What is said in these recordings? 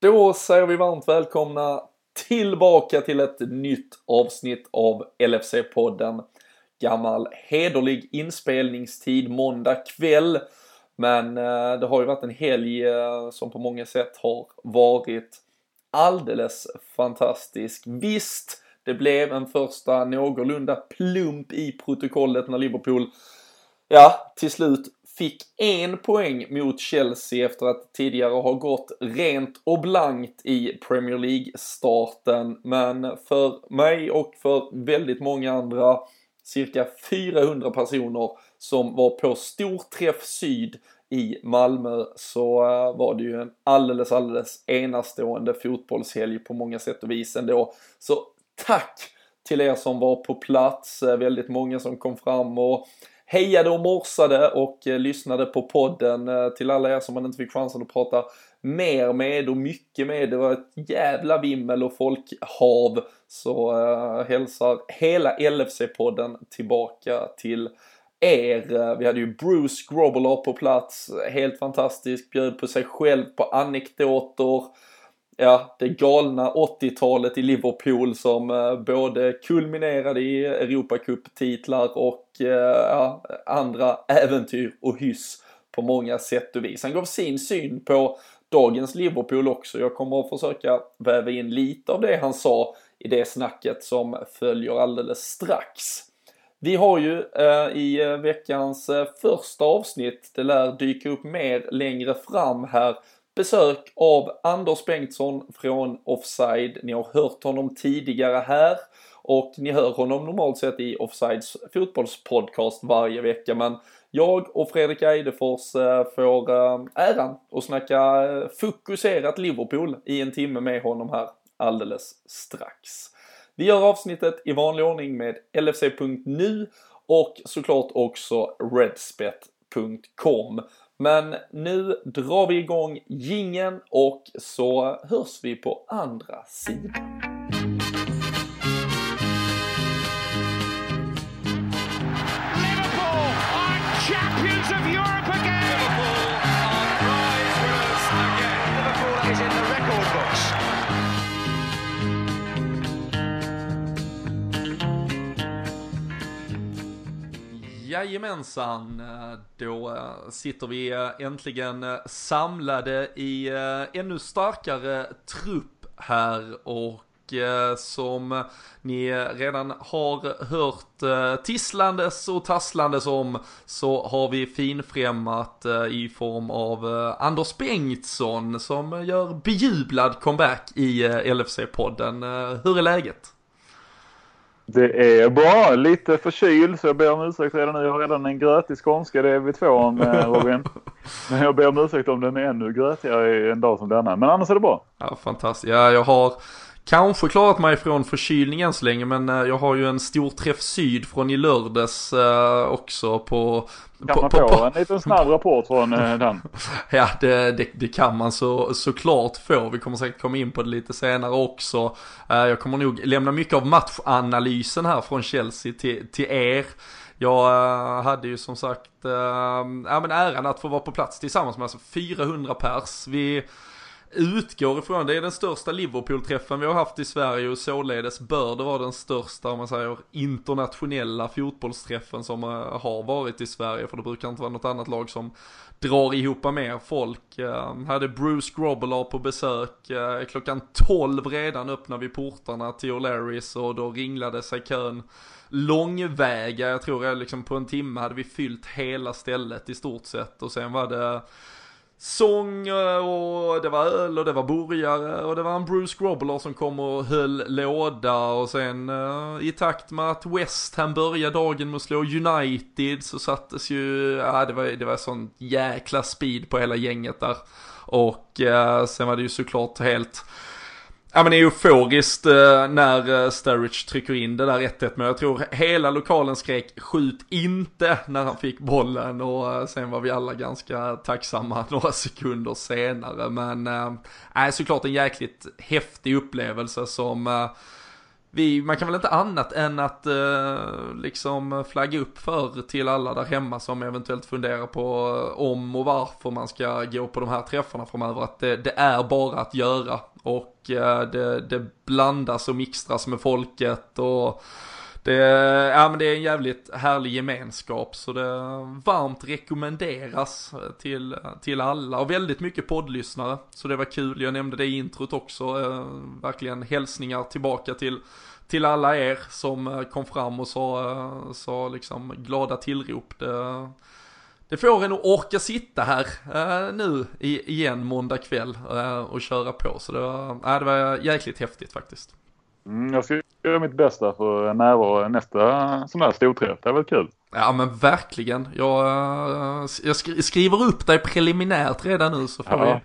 Då säger vi varmt välkomna tillbaka till ett nytt avsnitt av LFC-podden. Gammal hederlig inspelningstid måndag kväll. Men eh, det har ju varit en helg eh, som på många sätt har varit alldeles fantastisk. Visst, det blev en första någorlunda plump i protokollet när Liverpool, ja, till slut fick en poäng mot Chelsea efter att tidigare ha gått rent och blankt i Premier League-starten. Men för mig och för väldigt många andra, cirka 400 personer som var på Storträff Syd i Malmö så eh, var det ju en alldeles, alldeles enastående fotbollshelg på många sätt och vis ändå. Så tack till er som var på plats, eh, väldigt många som kom fram och hejade och morsade och eh, lyssnade på podden. Eh, till alla er som man inte fick chansen att prata mer med och mycket med. Det var ett jävla vimmel och folkhav. Så eh, hälsar hela LFC-podden tillbaka till er. Vi hade ju Bruce Grobbelaar på plats, helt fantastisk, bjöd på sig själv på anekdoter ja, det galna 80-talet i Liverpool som eh, både kulminerade i Europacup-titlar och eh, ja, andra äventyr och hyss på många sätt och vis. Han gav sin syn på dagens Liverpool också. Jag kommer att försöka väva in lite av det han sa i det snacket som följer alldeles strax. Vi har ju eh, i eh, veckans eh, första avsnitt, det lär dyka upp mer längre fram här, besök av Anders Bengtsson från Offside. Ni har hört honom tidigare här och ni hör honom normalt sett i Offsides fotbollspodcast varje vecka. Men jag och Fredrik Eidefors eh, får eh, äran att snacka eh, fokuserat Liverpool i en timme med honom här alldeles strax. Vi gör avsnittet i vanlig ordning med LFC.nu och såklart också Redspet.com. Men nu drar vi igång gingen och så hörs vi på andra sidan. Jajamensan, eh, då eh, sitter vi eh, äntligen samlade i ännu starkare trupp här och som ni redan har hört tisslandes och tasslandes om så har vi finfrämmat i form av Anders Bengtsson som gör bejublad comeback i LFC-podden. Hur är läget? Det är bra. Lite förkyld så jag ber om ursäkt redan nu. Jag har redan en grötig skånska. Det är vi två om eh, Robin. Men jag ber om ursäkt om den är ännu grötigare en dag som denna. Men annars är det bra. Ja, fantastiskt. Ja, jag har kanske klarat mig från förkylningen så länge men eh, jag har ju en stor träff syd från i lördags uh, också på... Kan på, man få på, en liten snabb rapport från uh, den? ja det, det, det, kan man så, såklart få. Vi kommer säkert komma in på det lite senare också. Jag kommer nog lämna mycket av matchanalysen här från Chelsea till, till er. Jag hade ju som sagt ja, men äran att få vara på plats tillsammans med alltså 400 pers. Vi utgår ifrån, det är den största Liverpool-träffen vi har haft i Sverige och således bör det vara den största, om man säger, internationella fotbollsträffen som eh, har varit i Sverige, för det brukar inte vara något annat lag som drar ihop mer folk. Eh, hade Bruce Grobbelaar på besök, eh, klockan 12 redan öppnade vi portarna till O'Larrys och då ringlade sig kön långväga, jag tror jag liksom på en timme hade vi fyllt hela stället i stort sett och sen var det sång eh, och det var öl och det var burgare och det var en Bruce Grobbler som kom och höll låda och sen uh, i takt med att West Ham började dagen med att slå United så sattes ju, ja det var, det var sån jäkla speed på hela gänget där. Och uh, sen var det ju såklart helt Ja men det är euforiskt eh, när eh, Sturridge trycker in det där 1-1 men jag tror hela lokalen skrek skjut inte! när han fick bollen. Och eh, sen var vi alla ganska tacksamma några sekunder senare. Men äh, såklart en jäkligt häftig upplevelse som vi, man kan väl inte annat än att eh, liksom flagga upp för till alla där hemma som eventuellt funderar på eh, om och varför man ska gå på de här träffarna framöver. Att det, det är bara att göra och eh, det, det blandas och mixtras med folket och det, ja, men det är en jävligt härlig gemenskap så det varmt rekommenderas till, till alla och väldigt mycket poddlyssnare. Så det var kul, jag nämnde det i introt också, eh, verkligen hälsningar tillbaka till, till alla er som eh, kom fram och sa, eh, sa liksom glada tillrop. Det, det får en att orka sitta här eh, nu igen måndag kväll eh, och köra på. Så det var, eh, det var jäkligt häftigt faktiskt. Mm, jag ska göra mitt bästa för närvaro nästa sån här storträff. Det är väl kul. Ja men verkligen. Jag, eh, jag skriver upp dig preliminärt redan nu så får ja. vi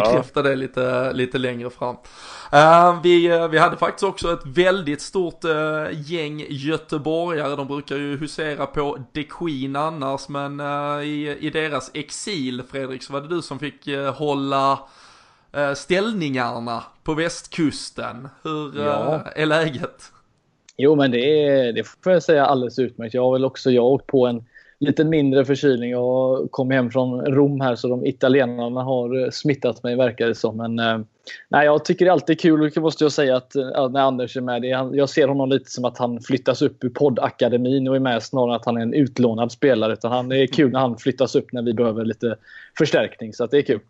bekräfta ja. det lite, lite längre fram. Uh, vi, eh, vi hade faktiskt också ett väldigt stort uh, gäng göteborgare. De brukar ju husera på The Queen annars men uh, i, i deras exil Fredrik så var det du som fick hålla Eh, ställningarna på västkusten. Hur ja. Eh, är läget? Jo, men det, är, det får jag säga alldeles utmärkt. Jag har väl också jag åkt på en lite mindre förkylning. Jag kom hem från Rom här så de italienarna har eh, smittat mig verkar det som. Men nej, jag tycker det är alltid kul, måste jag säga, att, när Anders är med. Det, jag ser honom lite som att han flyttas upp ur poddakademin och är med snarare än att han är en utlånad spelare. Utan han, det är kul när han flyttas upp när vi behöver lite förstärkning. Så att det är kul.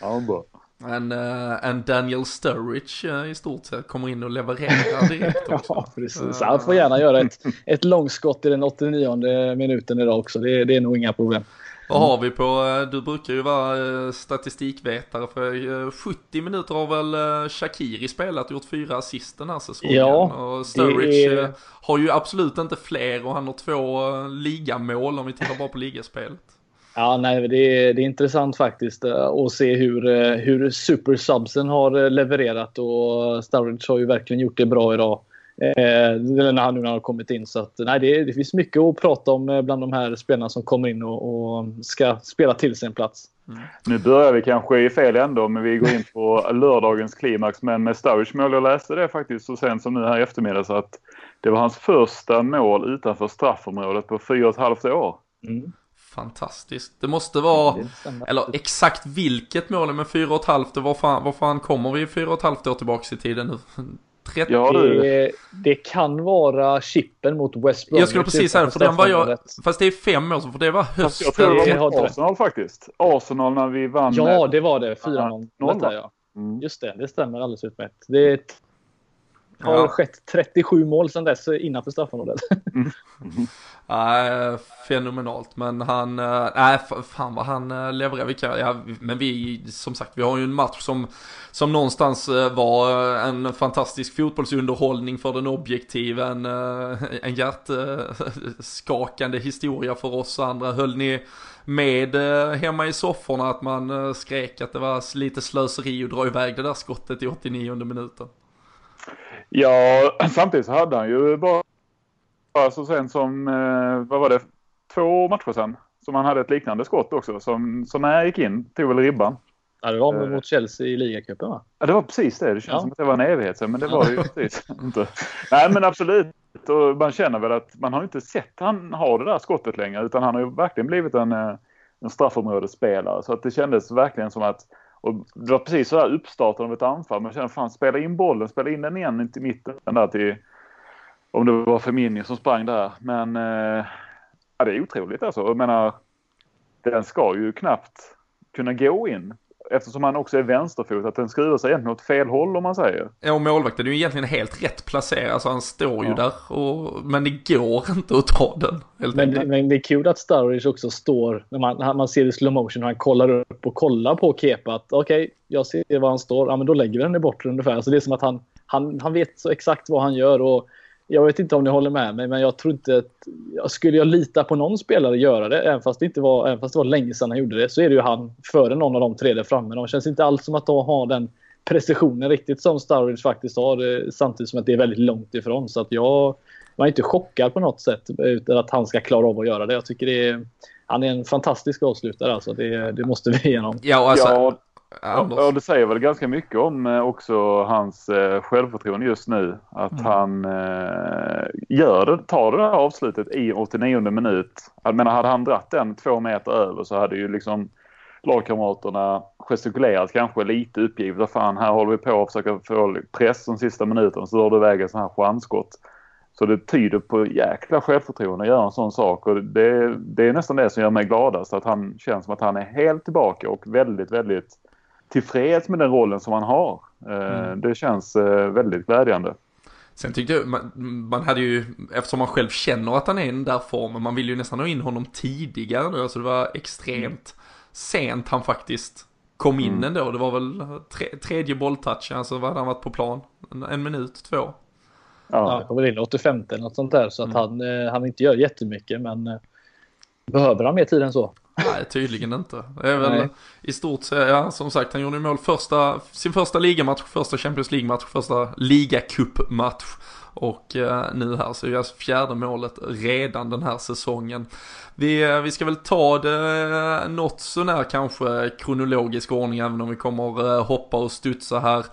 Ja, bra. En, uh, en Daniel Sturridge uh, i stort sett kommer in och levererar direkt också. ja, precis. Han får gärna göra ett, ett långskott i den 89 minuten idag också. Det, det är nog inga problem. Vad har vi på, du brukar ju vara statistikvetare för 70 minuter har väl Shakiri spelat och gjort fyra assist den här säsongen. Ja, och Sturridge är... har ju absolut inte fler och han har två ligamål om vi tittar bara på ligaspelet. Ja, nej, det är, det är intressant faktiskt eh, att se hur, eh, hur supersubsen har eh, levererat och Sturridge har ju verkligen gjort det bra idag. Eh, när han nu har kommit in. Så att, nej, det, det, finns mycket att prata om bland de här spelarna som kommer in och, och ska spela till sin plats. Mm. Nu börjar vi kanske i fel ände men vi går in på lördagens klimax. Men med Sturridge mål, jag läste det faktiskt så sent som nu här i eftermiddag så att det var hans första mål utanför straffområdet på fyra och ett halvt år. Mm. Fantastiskt. Det måste vara, eller exakt vilket mål med fyra och ett halvt, var fan, var fan kommer vi fyra och ett halvt år tillbaks i tiden nu? 30... Ja, det, det, kan vara chippen mot West Bromwich. Jag skulle precis säga för den var jag, fast det är fem år för det var hösten. Jag tror det var Arsenal faktiskt. Arsenal när vi vann. Ja, det var det. 4-0. Ja, mm. Just det, det stämmer alldeles utmärkt. Det har ja. skett 37 mål sedan dess innanför straffområdet. Mm. Uh, fenomenalt, men han, uh, nej fan vad han uh, levererar. Vilka, ja, men vi, som sagt, vi har ju en match som, som någonstans uh, var en fantastisk fotbollsunderhållning för den objektiva, en, en hjärtskakande historia för oss andra. Höll ni med hemma i sofforna att man skrek att det var lite slöseri att dra iväg det där skottet i 89 minuten? Ja, samtidigt så hade han ju bara så sen som, eh, vad var det, två matcher sen som han hade ett liknande skott också som, som när jag gick in tog väl ribban. Ja, det var uh, mot Chelsea i ligacupen va? Ja, det var precis det. Det känns ja. som att det var en evighet sen, men det var det ju precis inte. Nej, men absolut. Och man känner väl att man har inte sett han ha det där skottet längre, utan han har ju verkligen blivit en, eh, en straffområdesspelare. Så att det kändes verkligen som att och det var precis så där uppstarten av ett anfall. Man kände fan, spela in bollen, spela in den igen till mitten där till om det var Firmino som sprang där. Men eh, ja, det är otroligt alltså. Jag menar, den ska ju knappt kunna gå in. Eftersom han också är vänsterfot, att den skruvar sig egentligen åt fel håll om man säger. Ja, och målvakten är ju egentligen helt rätt placerad. Alltså han står ju ja. där. Och, men det går inte att ta den. Men det, men det är kul att Sturridge också står, när man, man ser det i slow motion, och han kollar upp och kollar på Kepa. Att okej, okay, jag ser var han står. Ja, men då lägger vi den i bortre ungefär. Så det är som att han, han, han vet så exakt vad han gör. och jag vet inte om ni håller med mig, men jag tror inte att... Skulle jag lita på någon spelare göra det, även fast det, inte var, även fast det var länge sedan han gjorde det, så är det ju han före någon av de tre där framme. De känns inte alls som att de har den precisionen riktigt som Sturridge faktiskt har, eh, samtidigt som att det är väldigt långt ifrån. Så att jag var inte chockad på något sätt utan att han ska klara av att göra det. Jag tycker det är, han är en fantastisk avslutare alltså. Det, det måste vi igenom. Ja, alltså, ja Anders. Ja, det säger väl ganska mycket om eh, också hans eh, självförtroende just nu. Att mm. han eh, gör det, tar det där avslutet i 89 minut. Jag menar, hade han dratt den två meter över så hade ju liksom lagkamraterna gestikulerat kanske lite uppgivet. Fan, här håller vi på att försöka få press de sista minuterna så drar du iväg en sån här chansskott. Så det tyder på jäkla självförtroende att göra en sån sak och det, det är nästan det som gör mig gladast. Att han känns som att han är helt tillbaka och väldigt, väldigt tillfreds med den rollen som han har. Eh, mm. Det känns eh, väldigt glädjande. Sen tyckte jag, man, man, hade ju, eftersom man själv känner att han är i den där formen, man vill ju nästan ha in honom tidigare nu, alltså det var extremt mm. sent han faktiskt kom in mm. ändå. Det var väl tre, tredje bolltouch, alltså vad hade han varit på plan? En, en minut, två? Ja, han kom väl in 85 eller något sånt där, så att mm. han, eh, han inte gör jättemycket, men eh, behöver han mer tid än så? Nej, tydligen inte. Det är väl Nej. i stort sett, ja som sagt, han gjorde mål första, sin första ligamatch, första Champions League-match, första ligacup-match. Och eh, nu här så är det fjärde målet redan den här säsongen. Vi, eh, vi ska väl ta det eh, något sånär kanske kronologisk ordning även om vi kommer eh, hoppa och studsa här.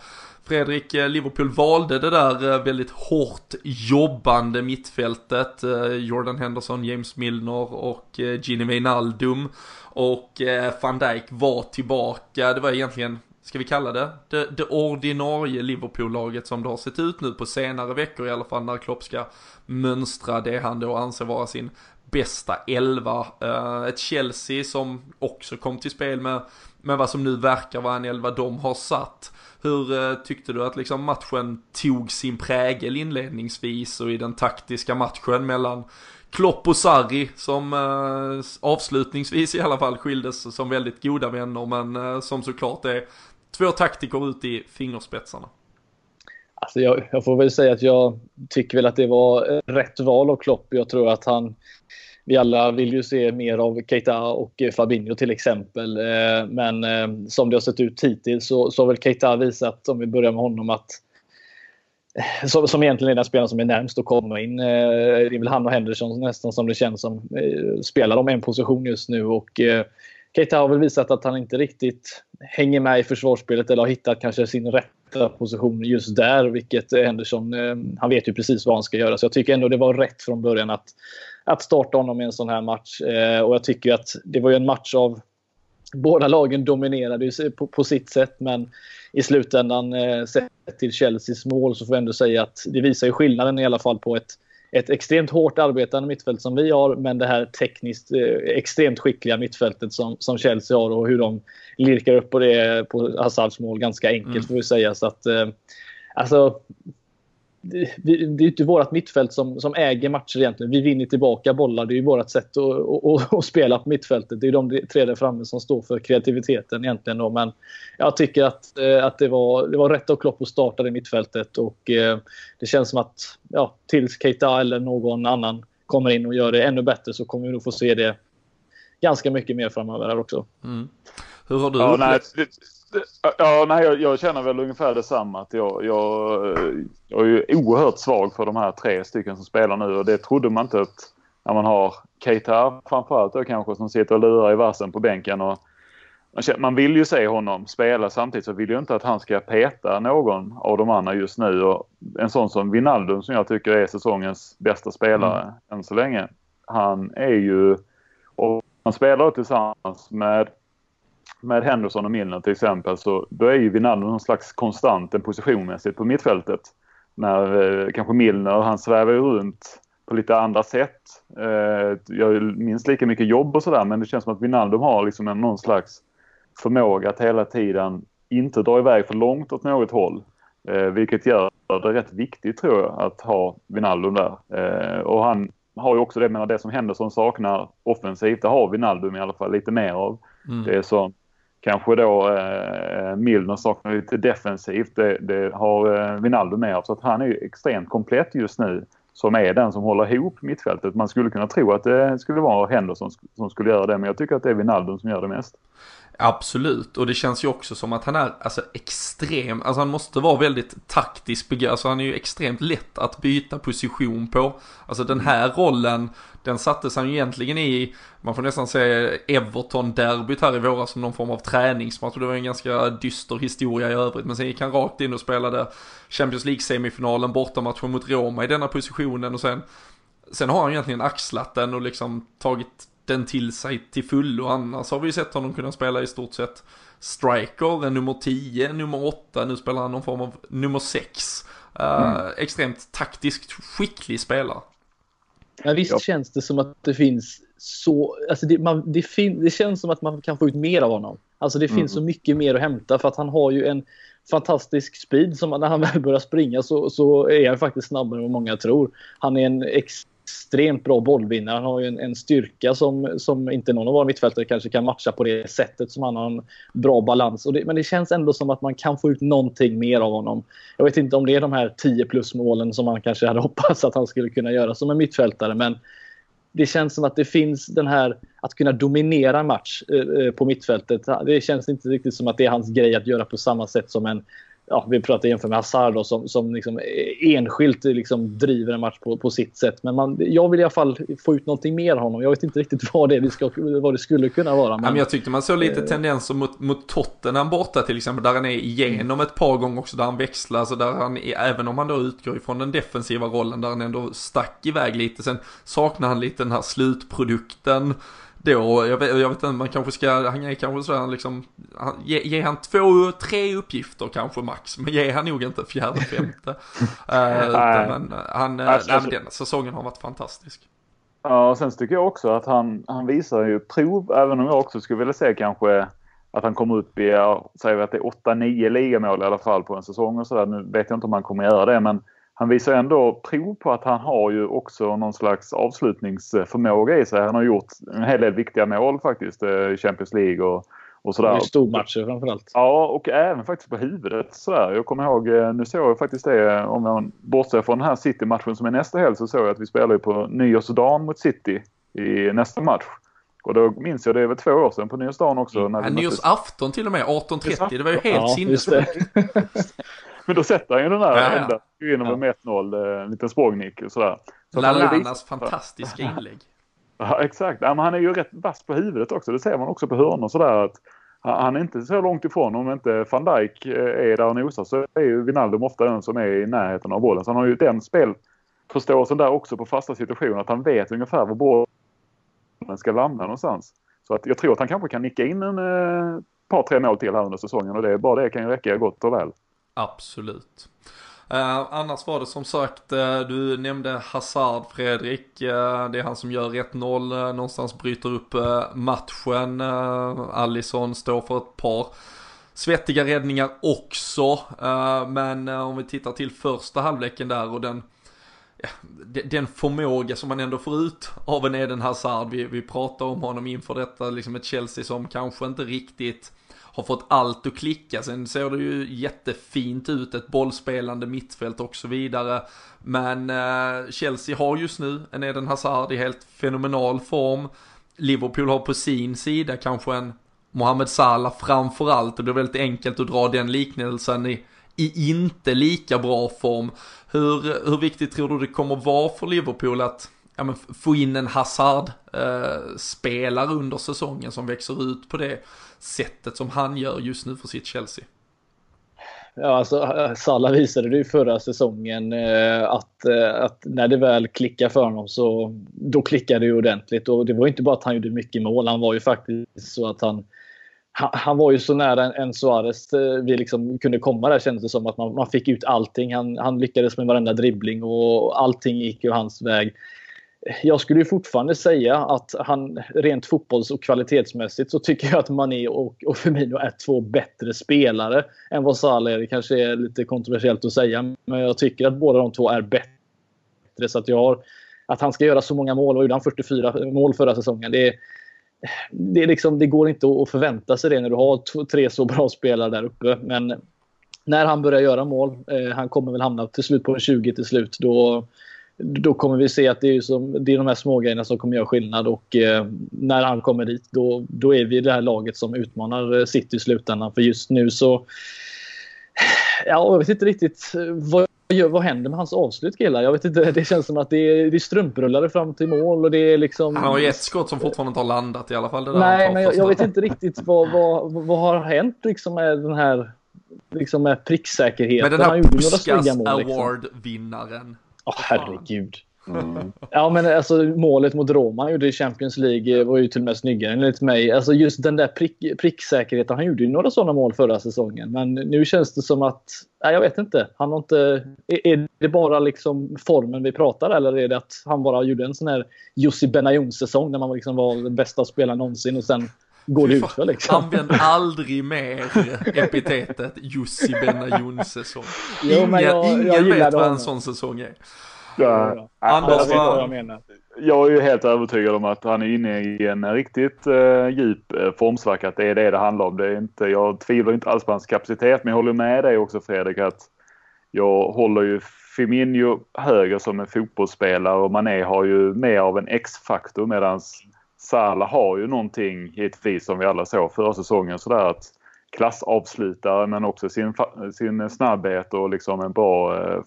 Fredrik, eh, Liverpool valde det där eh, väldigt hårt jobbande mittfältet. Eh, Jordan Henderson, James Milner och Gini Wijnaldum. Och van Dijk var tillbaka. Det var egentligen, ska vi kalla det, det, det ordinarie Liverpool-laget som det har sett ut nu på senare veckor i alla fall när Klopp ska mönstra det han då anser vara sin bästa elva. Ett Chelsea som också kom till spel med, med vad som nu verkar vara en elva de har satt. Hur eh, tyckte du att liksom matchen tog sin prägel inledningsvis och i den taktiska matchen mellan Klopp och Sarri som eh, avslutningsvis i alla fall skildes som väldigt goda vänner men eh, som såklart är två taktiker ut i fingerspetsarna. Alltså jag, jag, får väl säga att jag tycker väl att det var eh, rätt val av Klopp. Jag tror att han vi alla vill ju se mer av Keita och eh, Fabinho till exempel. Eh, men eh, som det har sett ut hittills så, så har väl Keita visat, om vi börjar med honom, att som, som egentligen är den spelaren som är närmst att komma in. Det är väl han och Henderson nästan som det känns som spelar om en position just nu. Och Keita har väl visat att han inte riktigt hänger med i försvarsspelet eller har hittat kanske sin rätta position just där. Vilket Henderson, han vet ju precis vad han ska göra. Så jag tycker ändå det var rätt från början att att starta honom i en sån här match. Eh, och jag tycker att det var ju en match av Båda lagen dominerade på, på sitt sätt men i slutändan eh, sett till Chelseas mål så får jag ändå säga att det visar ju skillnaden i alla fall på ett, ett extremt hårt arbetande mittfält som vi har men det här tekniskt eh, extremt skickliga mittfältet som, som Chelsea har och hur de lirkar upp på det på Hazards mål ganska enkelt mm. får vi säga. Så att, eh, alltså, det, det är inte vårt mittfält som, som äger matcher egentligen. Vi vinner tillbaka bollar. Det är ju vårt sätt att, att, att, spela på mittfältet. Det är de tre där framme som står för kreativiteten egentligen. Då. Men jag tycker att, eh, att det, var, det var rätt av Klopp att starta det mittfältet. Och eh, det känns som att ja, tills Keita eller någon annan kommer in och gör det ännu bättre så kommer vi nog få se det ganska mycket mer framöver här också. Mm. Hur har du ja, nej, Ja, nej, jag, jag, känner väl ungefär detsamma. Att jag, jag, jag är ju oerhört svag för de här tre stycken som spelar nu och det trodde man inte att när man har Keita framförallt då kanske som sitter och lurar i vassen på bänken. Och man vill ju se honom spela samtidigt så vill ju inte att han ska peta någon av de andra just nu. Och en sån som Vinaldum som jag tycker är säsongens bästa spelare mm. än så länge. Han är ju... Och han spelar tillsammans med med Henderson och Milner till exempel så då är ju Wijnaldum någon slags konstant en positionmässigt på mittfältet. När eh, kanske Milner, han svävar ju runt på lite andra sätt. Eh, gör minst lika mycket jobb och sådär men det känns som att Wijnaldum har liksom en, någon slags förmåga att hela tiden inte dra iväg för långt åt något håll. Eh, vilket gör det rätt viktigt tror jag att ha Wijnaldum där. Eh, och han har ju också det, menar det som Henderson saknar offensivt, det har Wijnaldum i alla fall lite mer av. Mm. Det är som kanske då eh, eh, Milner saknar lite defensivt. Det, det har eh, Wijnaldum med av. Så att han är ju extremt komplett just nu. Som är den som håller ihop mittfältet. Man skulle kunna tro att det skulle vara Henderson som skulle göra det. Men jag tycker att det är Wijnaldum som gör det mest. Absolut, och det känns ju också som att han är alltså extrem, alltså han måste vara väldigt taktisk alltså han är ju extremt lätt att byta position på. Alltså den här rollen, den sattes han ju egentligen i, man får nästan säga Everton-derbyt här i våras som någon form av träningsmatch, och det var en ganska dyster historia i övrigt, men sen gick han rakt in och spelade Champions League-semifinalen, bortamatchen mot Roma i denna positionen och sen, sen har han egentligen axlat den och liksom tagit den till sig till fullo. Annars har vi ju sett honom kunna spela i stort sett striker, nummer 10, nummer 8, nu spelar han någon form av nummer 6. Uh, eh, mm. Extremt taktiskt skicklig spelare. Ja, visst ja. känns det som att det finns så, alltså det, man, det, fin, det känns som att man kan få ut mer av honom. Alltså det mm. finns så mycket mer att hämta för att han har ju en fantastisk speed som när han väl börjar springa så, så är han faktiskt snabbare än vad många tror. Han är en ex, extremt bra bollvinnare. Han har ju en, en, styrka som, som inte någon av våra mittfältare kanske kan matcha på det sättet som han har en bra balans. Det, men det känns ändå som att man kan få ut någonting mer av honom. Jag vet inte om det är de här 10 plus målen som man kanske hade hoppats att han skulle kunna göra som en mittfältare. Men det känns som att det finns den här att kunna dominera match eh, eh, på mittfältet. Det känns inte riktigt som att det är hans grej att göra på samma sätt som en ja, vi pratar jämför med Hazard då, som, som liksom enskilt liksom driver en match på, på sitt sätt. Men man, jag vill i alla fall få ut någonting mer av honom. Jag vet inte riktigt vad det, vi ska, vad det skulle kunna vara. Men, ja, men jag tyckte man såg lite eh, tendenser mot, mot Tottenham borta till exempel, där han är igenom ett par gånger också, där han växlar, så där han, även om han då utgår ifrån den defensiva rollen, där han ändå stack iväg lite, sen saknar han lite den här slutprodukten då, jag vet, jag vet inte, man kanske ska, han är kanske sådär liksom, han, ge, ge han två, tre uppgifter kanske max, men ge han nog inte fjärde, femte. uh, utan, men han, alltså, nej, men den säsongen har varit fantastisk. Ja, och sen tycker jag också att han, han visar ju prov, även om jag också skulle vilja se kanske att han kommer upp i, säger vi att det är 8-9 ligamål i alla fall på en säsong och sådär. Nu vet jag inte om han kommer göra det, men han visar ändå prov på att han har ju också någon slags avslutningsförmåga i sig. Han har gjort en hel del viktiga mål faktiskt i Champions League och, och sådär. I stormatcher framförallt. Ja, och även faktiskt på huvudet sådär. Jag kommer ihåg, eh, nu såg jag faktiskt det, om man bortser från den här City-matchen som är nästa helg, så såg jag att vi spelar på nyårsdagen mot City i nästa match. Och då minns jag, det väl två år sedan på nyårsdagen också. Mm. Ja, nyårsafton till och med, 18.30. Det var ju helt ja, sinnessjukt. Men då sätter han ju den där ja, enda ja. in med 1-0, eh, en liten språngnick och sådär. Så Lalanas fantastiska inlägg. ja, exakt. Ja, men han är ju rätt vass på huvudet också. Det ser man också på hörnor sådär att han är inte så långt ifrån. Om inte van Dijk eh, är där och nosar så är ju Wijnaldum ofta den som är i närheten av bollen. Så han har ju den spelförståelsen där också på fasta situationer. Att han vet ungefär var bollen ska landa någonstans. Så att jag tror att han kanske kan nicka in en eh, par, tre mål till här under säsongen. Och det, bara det kan ju räcka gott och väl. Absolut. Eh, annars var det som sagt, eh, du nämnde Hazard Fredrik, Eh, det är han som gör 1-0, eh, någonstans bryter upp eh, matchen. Eh, Allison står för ett par svettiga räddningar också. men om vi tittar till första halvleken där och den, ja, den förmåga som man ändå får ut av en Eden Hazard. Vi, vi pratar om honom inför detta, liksom ett Chelsea som kanske inte riktigt har fått allt att klicka. Sen ser det ju jättefint ut, ett bollspelande mittfält och så vidare. Men eh, Chelsea har just nu en Eden Hazard i helt fenomenal form. Liverpool har på sin sida kanske en Mohamed Salah framförallt. Det blir väldigt enkelt att dra den liknelsen i, i inte lika bra form. Hur, hur viktigt tror du det kommer vara för Liverpool att ja, men få in en Hazard-spelare eh, under säsongen som växer ut på det sättet som han gör just nu för sitt Chelsea. Ja, alltså eh, Salah visade det ju förra säsongen eh, att, eh, att när det väl klickar för honom så då klickar det ju ordentligt. Och det var inte bara att han gjorde mycket mål, han var ju faktiskt så att han han, var ju så nära en, en Suarez eh, vi liksom kunde komma där kändes det som. att man, man fick ut allting. Han, han lyckades med varenda dribbling och allting gick ju hans väg jag skulle fortfarande säga att han rent fotbolls och kvalitetsmässigt så tycker jag att Mané och, och Firmino är två bättre spelare än vad Salah är. Det kanske är lite kontroversiellt att säga, men jag tycker att båda de två är bättre. Så att jag har, att han ska göra så många mål, och gjorde han 44 mål förra säsongen. Det, det, liksom, det går inte att förvänta sig det när du har tre så bra spelare där uppe. Men när han börjar göra mål, eh, han kommer väl hamna till slut på 20 till slut, då då kommer vi se att det är, som, det är de här små grejerna som kommer göra skillnad och eh, när han kommer dit då, då är vi det här laget som utmanar eh, City i slutändan. För just nu så... Ja, jag vet inte riktigt eh, vad, vad händer med hans avslut killar? Jag vet inte, det känns som att det är, det är strumprullare fram till mål och det är liksom... Han har ju ett skott som fortfarande inte har landat i alla fall. Nej, men jag, jag, vet inte riktigt vad, vad, vad har hänt liksom med den här liksom med pricksäkerheten. Med den här Puskas liksom. Award-vinnaren. Oh, herregud. Mm. Ja, men alltså målet mot Roma han gjorde i Champions League var ju till och med snyggare enligt mig. Alltså just den där prick, pricksäkerheten. Han gjorde ju några sådana mål förra säsongen, men nu känns det som att, nej, jag vet inte. Han har inte, är, det bara liksom formen vi pratar eller är det att han bara gjorde en sån här Jussi Benayoun säsong när man liksom var den bästa spelaren någonsin och sen går det utför liksom. Använd aldrig mer epitetet Jussi Benayoun säsong. Ingen, jag, ingen jag vet vad en sån säsong är. Ja. Anders, vad jag menar. Jag är ju helt övertygad om att han är inne i en riktigt uh, djup uh, formsvacka. Att det är det det handlar om. Det är inte, jag tvivlar inte alls på hans kapacitet. Men jag håller med dig också Fredrik att jag håller ju Firmino högre som en fotbollsspelare och Mané har ju mer av en X-faktor medans Salah har ju någonting givetvis som vi alla såg förra säsongen sådär att klassavslutare men också sin, sin snabbhet och liksom en bra, eh,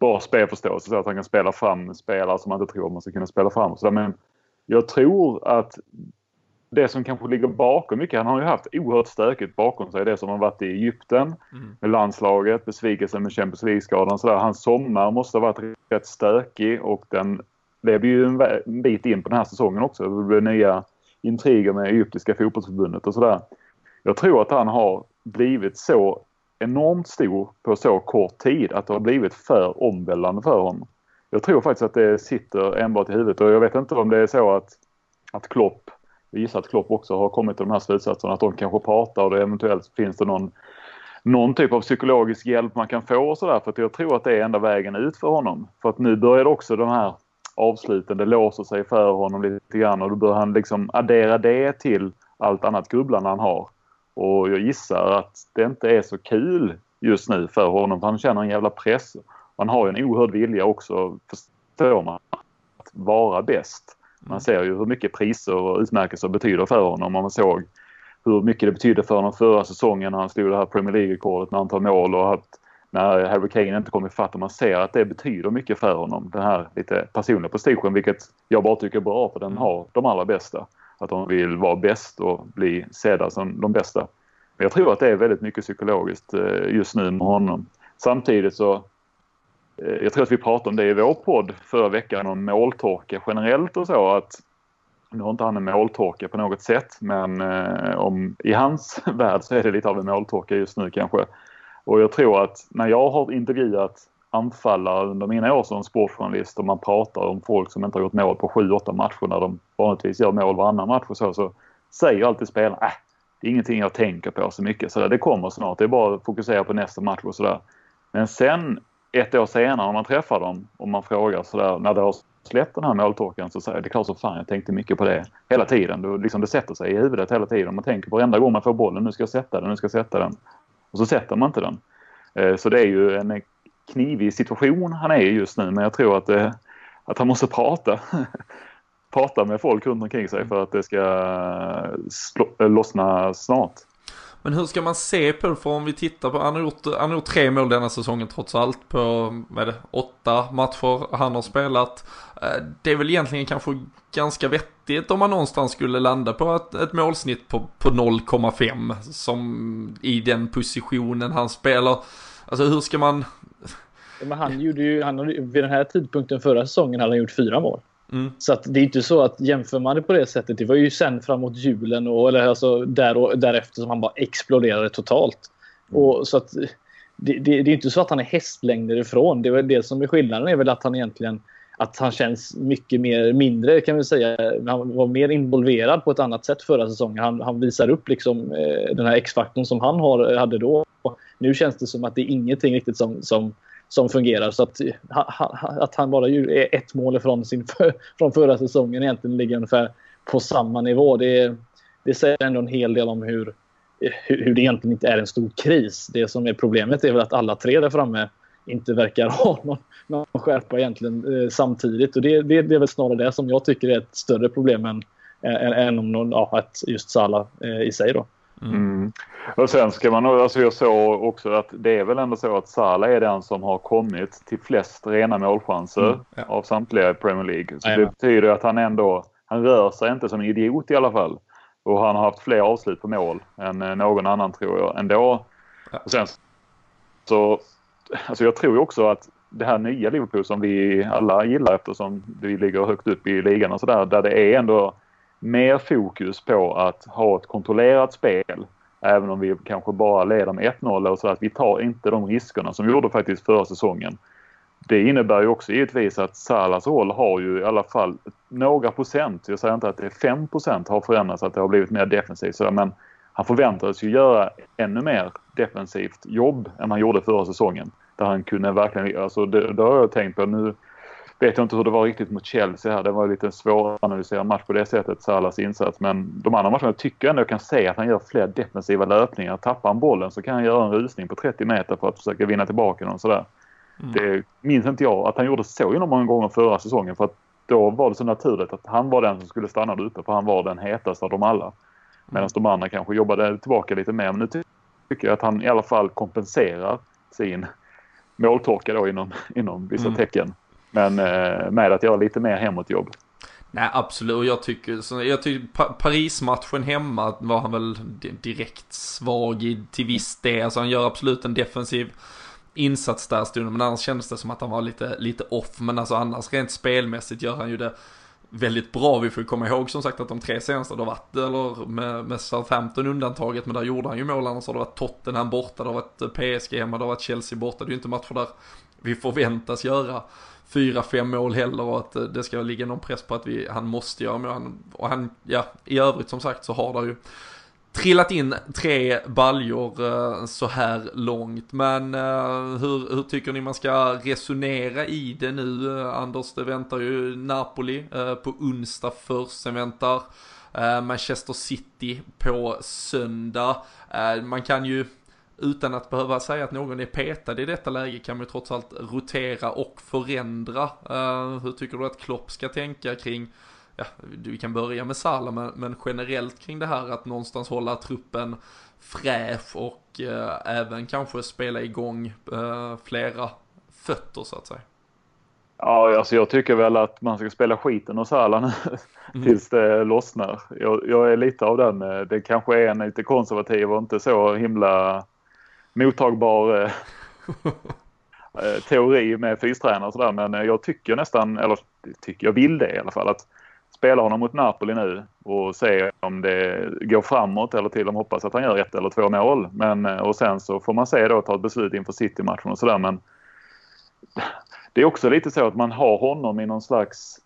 bra spelförståelse så att han kan spela fram spelare som man inte tror man ska kunna spela fram. Så men jag tror att det som kanske ligger bakom mycket, han har ju haft oerhört stökigt bakom sig. Det som har varit i Egypten mm. med landslaget, besvikelsen med Champions League-skadan. Hans sommar måste ha varit rätt stökig och den det ju en bit in på den här säsongen också. Det blev nya intriger med Egyptiska fotbollsförbundet och sådär. Jag tror att han har blivit så enormt stor på så kort tid att det har blivit för omvälvande för honom. Jag tror faktiskt att det sitter enbart i huvudet och jag vet inte om det är så att, att Klopp, jag gissar att Klopp också har kommit till de här slutsatserna att de kanske pratar och det eventuellt finns det någon, någon typ av psykologisk hjälp man kan få och sådär för att jag tror att det är enda vägen ut för honom. För att nu börjar också de här avsluten. Det låser sig för honom lite grann och då bör han liksom addera det till allt annat grubblande han har. Och jag gissar att det inte är så kul just nu för honom. För han känner en jävla press. Han har ju en oerhörd vilja också, förstår man, att vara bäst. Man ser ju hur mycket priser och utmärkelser betyder för honom. Och man såg hur mycket det betydde för honom förra säsongen när han slog det här Premier League-rekordet med antal mål och att när Harry Kane inte kommer ifatt och man ser att det betyder mycket för honom. Den här lite personliga prestigen vilket jag bara tycker är bra för den har de allra bästa. Att de vill vara bäst och bli sedda som de bästa. Men jag tror att det är väldigt mycket psykologiskt eh, just nu med honom. Samtidigt så eh, jag tror att vi pratade om det i vår podd förra veckan om måltorka generellt och så att nu har inte han en måltorka på något sätt men eh, om, i hans värld så är det lite av en måltorka just nu kanske. Och jag tror att när jag har intervjuat anfallare under mina år som sportjournalist och man pratar om folk som inte har gjort mål på 7-8 matcher när de vanligtvis gör mål varannan match och så, så säger alltid spelarna äh, det är ingenting jag tänker på så mycket. Så där, det kommer snart. Det är bara att fokusera på nästa match och sådär. Men sen ett år senare när man träffar dem och man frågar sådär när det har släppt den här måltorkan så säger jag det är klart som fan jag tänkte mycket på det hela tiden. Det, liksom, det sätter sig i huvudet hela tiden. Man tänker på varenda gång man får bollen nu ska jag sätta den, nu ska jag sätta den. Och så sätter man inte den. Eh, så det är ju en knivig situation han är i just nu men jag tror att, det, att han måste prata. prata med folk runt omkring sig för att det ska eh, lossna snart. Men hur ska man se på det? För om vi tittar på, han har gjort, han har gjort tre mål denna säsongen trots allt på, vad det, åtta matcher han har spelat. Eh, det är väl egentligen kanske ganska vettigt om man någonstans skulle landa på ett, ett målsnitt på, på 0,5 som i den positionen han spelar. Alltså hur ska man... Men han gjorde ju, han, vid den här tidpunkten förra säsongen hade han gjort fyra mål. Mm. Så att det är inte så att jämför man det på det sättet. Det var ju sen framåt julen och eller alltså där och därefter som han bara exploderade totalt. Mm. Och så att det, det, det, är inte så att han är hästlängder ifrån. Det är det som är skillnaden är väl att han egentligen att han känns mycket mer, mindre kan vi säga. Han var mer involverad på ett annat sätt förra säsongen. Han, han visar upp liksom, eh, den här X-faktorn som han har, hade då. Nu känns det som att det är ingenting riktigt som, som, som fungerar. Så att, att han bara är ett mål ifrån sin, från förra säsongen egentligen ligger ungefär på samma nivå. Det, det säger ändå en hel del om hur, hur, hur det egentligen inte är en stor kris. Det som är problemet är väl att alla tre där framme inte verkar ha någon, någon skärpa egentligen eh, samtidigt. Och det, det, det är väl snarare det som jag tycker är ett större problem än, än, än om någon, ja, att just Salah eh, i sig då. Mm. mm. Och sen ska man alltså jag såg också att det är väl ändå så att Salah är den som har kommit till flest rena målchanser mm, ja. av samtliga i Premier League. Så det betyder att han ändå, han rör sig inte som en idiot i alla fall. Och han har haft fler avslut på mål än eh, någon annan tror jag ändå. Ja. Och sen så, alltså jag tror ju också att det här nya Liverpool som vi alla gillar eftersom vi ligger högt upp i ligan och sådär. Där det är ändå mer fokus på att ha ett kontrollerat spel. Även om vi kanske bara leder med 1-0 och så att vi tar inte de riskerna som vi gjorde faktiskt förra säsongen. Det innebär ju också givetvis att Salas roll har ju i alla fall några procent, jag säger inte att det är 5 procent har förändrats, att det har blivit mer defensivt sådär, men han förväntades ju göra ännu mer defensivt jobb än han gjorde förra säsongen. Där han kunde verkligen, alltså det, det har jag tänkt på nu vet jag inte hur det var riktigt mot Chelsea här. Det var lite svåranalyserad match på det sättet, Salas insats. Men de andra matcherna tycker jag ändå kan se att han gör fler defensiva löpningar. Tappar han bollen så kan han göra en rusning på 30 meter för att försöka vinna tillbaka den. Sådär. Mm. Det minns inte jag att han gjorde så genom många gånger förra säsongen. För att då var det så naturligt att han var den som skulle stanna där uppe för han var den hetaste av dem alla. Mm. Medan de andra kanske jobbade tillbaka lite mer. Men nu tycker jag att han i alla fall kompenserar sin måltorka då inom, inom vissa mm. tecken men eh, med att göra lite mer hemåtjobb. Nej absolut, och jag tycker, så, jag tycker Paris-matchen hemma var han väl direkt svag i, till viss del. Alltså han gör absolut en defensiv insats där stunden, men annars kändes det som att han var lite, lite off. Men alltså annars rent spelmässigt gör han ju det väldigt bra. Vi får komma ihåg som sagt att de tre senaste, det har varit, eller med, med Southampton undantaget, men där gjorde han ju mål. Annars har det varit Tottenham borta, det har varit PSG hemma, det har varit Chelsea borta. Det är ju inte matcher där vi förväntas göra fyra, fem mål heller och att eh, det ska ligga någon press på att vi, han måste göra mål. Och han, ja, i övrigt som sagt så har det ju trillat in tre baljor eh, så här långt. Men eh, hur, hur, tycker ni man ska resonera i det nu? Anders, det väntar ju Napoli på onsdag först. Sen väntar Manchester City på söndag. man kan ju utan att behöva säga att någon är petad i detta läge kan man ju trots allt rotera och förändra. Uh, hur tycker du att Klopp ska tänka kring, ja, vi kan börja med Salah, men, men generellt kring det här att någonstans hålla truppen fräsch och uh, även kanske spela igång uh, flera fötter så att säga. Ja, alltså jag tycker väl att man ska spela skiten och Salah nu mm. tills det lossnar. Jag, jag, är lite av den. Det kanske är en lite konservativ och inte så himla mottagbar eh, eh, teori med fystränare och sådär. Men eh, jag tycker nästan, eller tycker jag vill det i alla fall, att spela honom mot Napoli nu och se om det går framåt eller till och med hoppas att han gör ett eller två mål. Men, och sen så får man se då, ta ett beslut inför City-matchen och sådär. Men det är också lite så att man har honom i någon slags...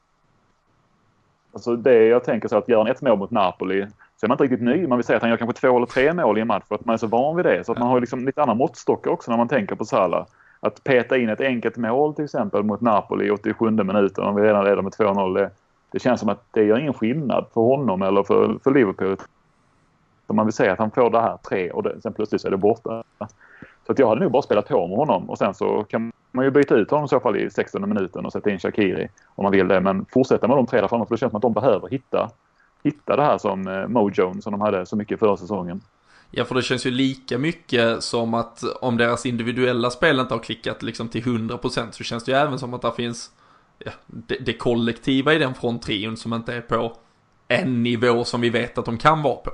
Alltså det jag tänker så att gör han ett mål mot Napoli så är man inte riktigt ny. Man vill säga att han gör kanske två eller tre mål i en match för att man är så van vid det. Så att man har liksom lite andra måttstockar också när man tänker på Salah. Att peta in ett enkelt mål till exempel mot Napoli i 87 minuten om vi redan leder med 2-0. Det, det, känns som att det gör ingen skillnad för honom eller för, för Liverpool. Så man vill säga att han får det här tre och det, sen plötsligt så är det borta. Så att jag hade nog bara spelat på med honom och sen så kan man ju byta ut honom i så fall i 16 minuten och sätta in Shakiri om man vill det. Men fortsätta med de tre där framme för det känns som att de behöver hitta hitta det här som eh, Mojon som de hade så mycket förra säsongen. Ja, för det känns ju lika mycket som att om deras individuella spel inte har klickat liksom till 100% så känns det ju även som att det finns ja, det, det kollektiva i den fronttrion som inte är på en nivå som vi vet att de kan vara på.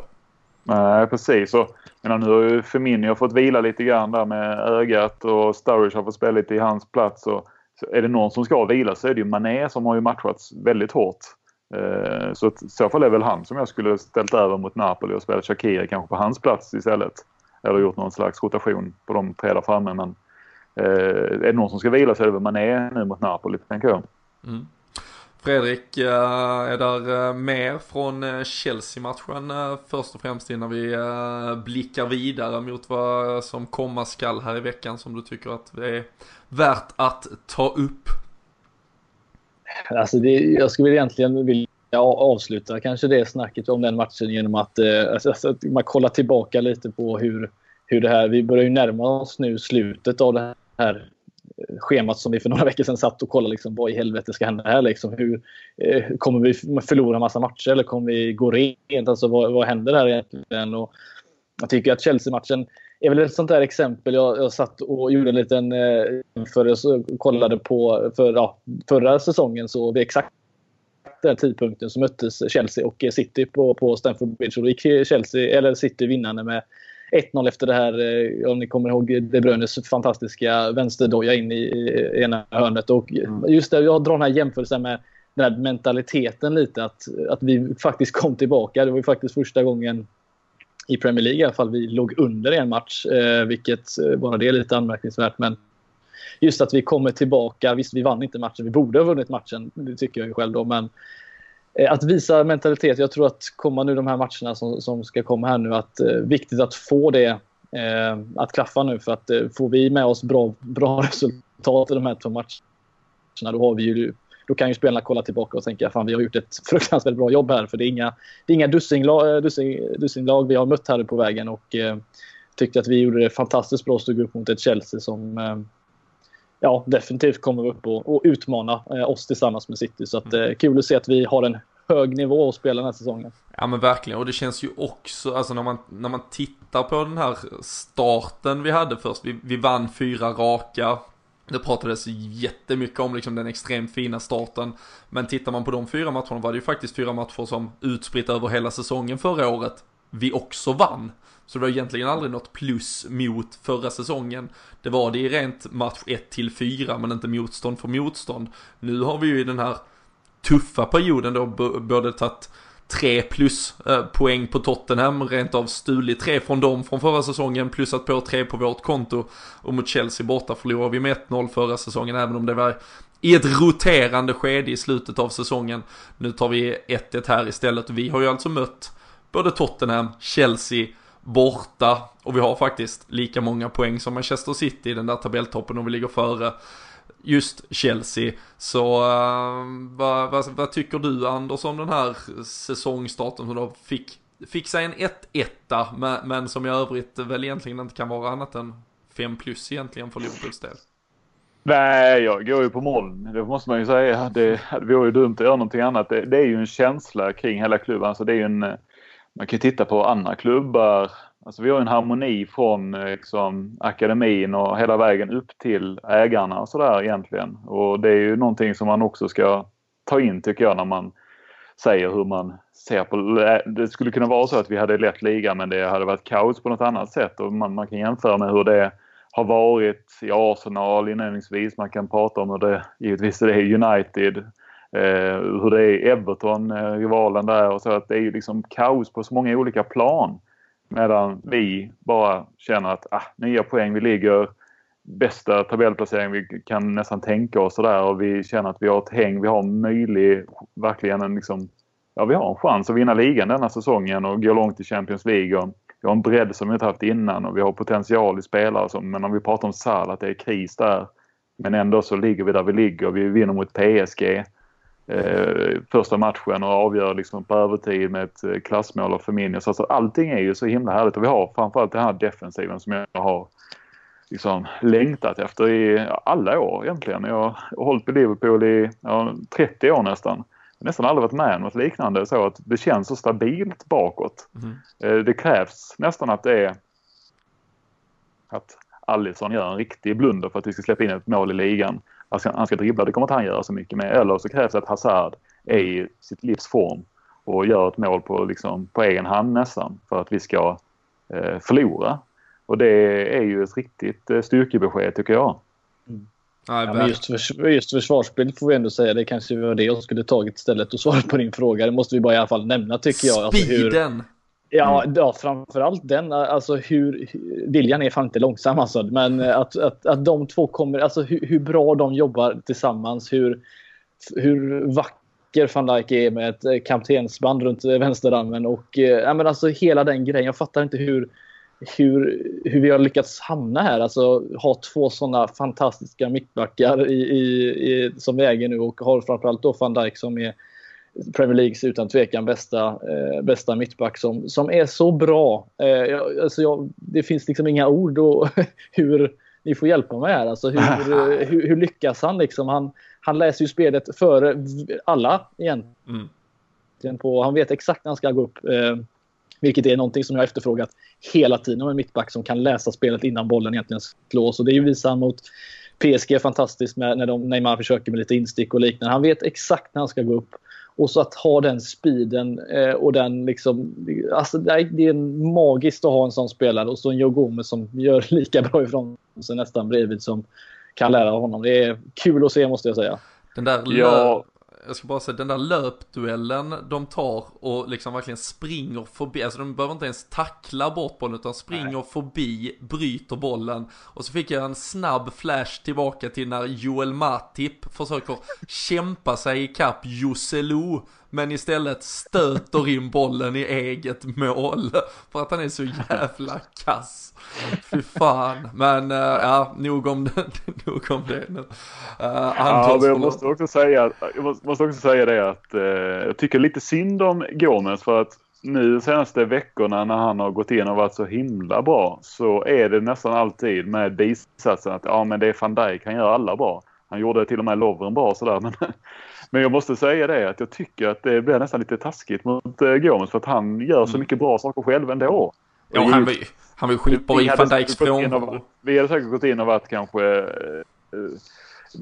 Nej, precis. Och, men nu har ju Firmino fått vila lite grann där med ögat och Sturridge har fått spela lite i hans plats. Och, så är det någon som ska vila så är det ju Mané som har ju matchats väldigt hårt. Eh, så så i så fall är väl han som jag skulle ställt över mot Napoli och spelat Shakiri kanske på hans plats istället. Eller gjort någon slags rotation på de tre där framme. Men eh, är det någon som ska vila så är det väl Mané nu mot Napoli, tänker jag. Mm. Fredrik, eh, är där eh, mer från Chelsea-matchen först och främst innan vi blickar vidare mot vad som komma skall här i veckan som du tycker att det är värt att ta upp? Alltså det, jag skulle egentligen vilja avsluta kanske det snacket om den matchen genom att, eh, alltså, alltså, att man kollar tillbaka lite på hur, hur det här, vi börjar ju närma oss nu slutet av det här eh, schemat som vi för några veckor sedan satt och kollade. Liksom, vad i helvete ska hända här? Liksom, hur, eh, kommer vi förlora massa matcher eller kommer vi gå rent? Alltså, vad, vad händer här egentligen? Och jag tycker att Chelsea-matchen är väl ett sånt där exempel. Jag, jag satt och gjorde en liten eh, jämförelse och kollade på för, ja, förra säsongen så vid exakt den tidpunkten så möttes Chelsea och City på, på Stamford Bridge. Och då gick Chelsea, eller City vinnande med 1-0 efter det här, eh, om ni kommer ihåg De Bruynes fantastiska vänsterdoja in i ena hörnet. Och just det, jag drar den här jämförelsen med den här mentaliteten lite. Att, att vi faktiskt kom tillbaka. Det var ju faktiskt första gången i Premier League i alla fall vi låg under en match. Eh, vilket eh, bara det är lite anmärkningsvärt. Men just att vi kommer tillbaka. Visst, vi vann inte matchen. Vi borde ha vunnit matchen. Det tycker jag ju själv då. Men Eh, att visa mentalitet. Jag tror att komma nu de här matcherna som, som ska komma här nu, att eh, viktigt att få det eh, att klaffa nu. För att eh, får vi med oss bra, bra resultat i de här två matcherna, då har vi ju då kan ju spelarna kolla tillbaka och tänka att vi har gjort ett fruktansvärt bra jobb här. För det är inga, det är inga dussinlag, eh, dussin, dussinlag vi har mött här på vägen. Och eh, tyckte att vi gjorde det fantastiskt bra att stå upp mot ett Chelsea som eh, ja, definitivt kommer upp och, och utmana eh, oss tillsammans med City. Så att, eh, kul att se att vi har en hög nivå att spela den här säsongen. Ja men verkligen, och det känns ju också, alltså när man, när man tittar på den här starten vi hade först, vi, vi vann fyra raka, det pratades jättemycket om liksom den extremt fina starten. Men tittar man på de fyra matcherna var det ju faktiskt fyra matcher som utspritt över hela säsongen förra året vi också vann. Så det var egentligen aldrig något plus mot förra säsongen. Det var det i rent match 1 till 4 men inte motstånd för motstånd. Nu har vi ju i den här tuffa perioden då både tagit tre plus eh, poäng på Tottenham, rent av stulit tre från dem från förra säsongen, plussat på tre på vårt konto. Och mot Chelsea borta förlorade vi med 1-0 förra säsongen, även om det var i ett roterande skede i slutet av säsongen. Nu tar vi 1-1 här istället och vi har ju alltså mött både Tottenham, Chelsea, borta och vi har faktiskt lika många poäng som Manchester City i den där tabelltoppen och vi ligger före just Chelsea. Så uh, vad, vad, vad, tycker du Anders om den här säsongstarten som då fick, fick sig en 1-1 men, men som i övrigt väl egentligen inte kan vara annat än 5 plus egentligen för Liverpools del? Nej, jag går ju på moln. Det måste man ju säga. Det, det vore ju dumt att göra någonting annat. Det, det, är ju en känsla kring hela klubben. Alltså det är en, man kan titta på andra klubbar Alltså vi har en harmoni från eh, liksom, akademin och hela vägen upp till ägarna och sådär egentligen. Och det är ju någonting som man också ska ta in tycker jag när man säger hur man ser på eh, det. skulle kunna vara så att vi hade lett ligan men det hade varit kaos på något annat sätt och man, man kan jämföra med hur det har varit i Arsenal inledningsvis. Man kan prata om hur det givetvis det är United. Eh, hur det är Everton, eh, rivalen där och så att det är ju liksom kaos på så många olika plan. Medan vi bara känner att ah, nya poäng, vi ligger bästa tabellplacering vi kan nästan tänka oss och där och vi känner att vi har ett häng, vi har möjlig, verkligen en liksom, ja vi har en chans att vinna ligan denna säsongen och gå långt i Champions League. Och vi har en bredd som vi inte haft innan och vi har potential i spelare som, men om vi pratar om Salah, att det är kris där. Men ändå så ligger vi där vi ligger. Vi vinner mot PSG eh, första matchen och avgör liksom på övertid med ett eh, klassmål av Firmino. Så alltså, allting är ju så himla härligt och vi har framförallt den här defensiven som jag har liksom längtat efter i alla år egentligen. Jag har hållit på Liverpool i ja, 30 år nästan. Nästan aldrig varit med om något liknande så att det känns så stabilt bakåt. Mm. Det krävs nästan att det är att Alisson gör en riktig blunder för att vi ska släppa in ett mål i ligan han ska dribbla, det kommer inte han göra så mycket med. Eller så krävs det att Hazard är i sitt livs form och gör ett mål på, liksom, på egen hand nästan för att vi ska eh, förlora. Och det är ju ett riktigt eh, styrkebesked tycker jag. Mm. Ja, men just, för, just försvarsspelet får vi ändå säga. Det kanske var det jag skulle tagit istället och svara på din fråga. Det måste vi bara i alla fall nämna tycker jag. Alltså, Speeden! Alltså Ja, mm. ja, framförallt den. Alltså hur, Viljan är fan inte långsam alltså. Men att, att, att de två kommer, alltså hur, hur bra de jobbar tillsammans. Hur, hur vacker van Dijk är med ett kaptensband runt vänsterarmen. Och ja, men alltså hela den grejen. Jag fattar inte hur, hur, hur vi har lyckats hamna här. Alltså ha två sådana fantastiska mittbackar i, i, i, som vi äger nu och har framförallt då van Dijk som är Premier Leagues utan tvekan bästa, eh, bästa mittback som, som är så bra. Eh, alltså jag, det finns liksom inga ord och hur ni får hjälpa mig här. Alltså, hur, hur, hur, lyckas han? Liksom? Han, han läser ju spelet före alla egentligen. Mm. På, han vet exakt när han ska gå upp. Eh, vilket är någonting som jag efterfrågat hela tiden med en mittback som kan läsa spelet innan bollen egentligen slås. Och det är ju visat mot PSG fantastiskt med, när de, Neymar försöker med lite instick och liknande. Han vet exakt när han ska gå upp. Och så att ha den speeden eh, och den liksom... Alltså det är magiskt att ha en sån spelare och så en Joe Gomez som gör lika bra ifrån sig nästan bredvid som kan lära honom. Det är kul att se måste jag säga. Den där ja jag ska bara säga den där löpduellen de tar och liksom verkligen springer förbi, alltså de behöver inte ens tackla bort bollen utan springer Nej. förbi, bryter bollen. Och så fick jag en snabb flash tillbaka till när Joel Matip försöker kämpa sig ikapp Joselu men istället stöter in bollen i eget mål för att han är så jävla kass. Fy fan, men uh, ja, nog om det, nog om det nu. Uh, ja, men jag måste också säga, jag måste också säga det att uh, jag tycker lite synd om Gomes för att nu senaste veckorna när han har gått in och varit så himla bra så är det nästan alltid med bisatsen att ja men det är van Dijk, han gör alla bra. Han gjorde till och med Lovren bra sådär men Men jag måste säga det att jag tycker att det blir nästan lite taskigt mot uh, Gomes för att han gör så mm. mycket bra saker själv ändå. Ja, han var, han var skitbra i van Dijks frånvaro. Vi hade säkert gått in och varit kanske uh,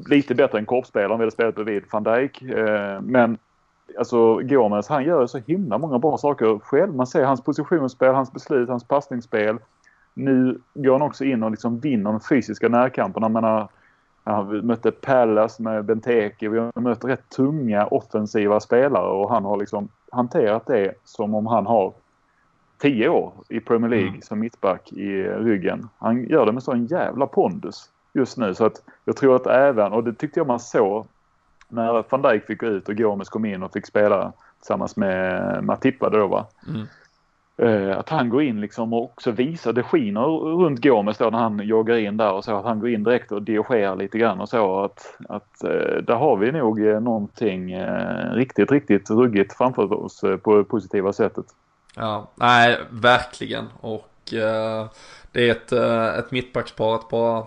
lite bättre än korpspelare om vi hade spelat bredvid van Dijk. Uh, men alltså Gomes han gör så himla många bra saker själv. Man ser hans positionsspel, hans beslut, hans passningsspel. Nu går han också in och liksom vinner de fysiska närkamperna. menar, Ja, vi mötte Pallas med Benteke. Vi har mött rätt tunga offensiva spelare och han har liksom hanterat det som om han har tio år i Premier League mm. som mittback i ryggen. Han gör det med sån jävla pondus just nu så att jag tror att även, och det tyckte jag man såg när van Dijk fick gå ut och Gomes kom in och fick spela tillsammans med Matippa då va. Mm. Eh, att han går in liksom och också visar, det skiner runt Gomes då när han joggar in där och så att han går in direkt och dirigerar lite grann och så att, att eh, där har vi nog eh, någonting riktigt, riktigt ruggigt framför oss på det positiva sättet. Ja, nej, verkligen och det är ett, ett mittbackspar att bara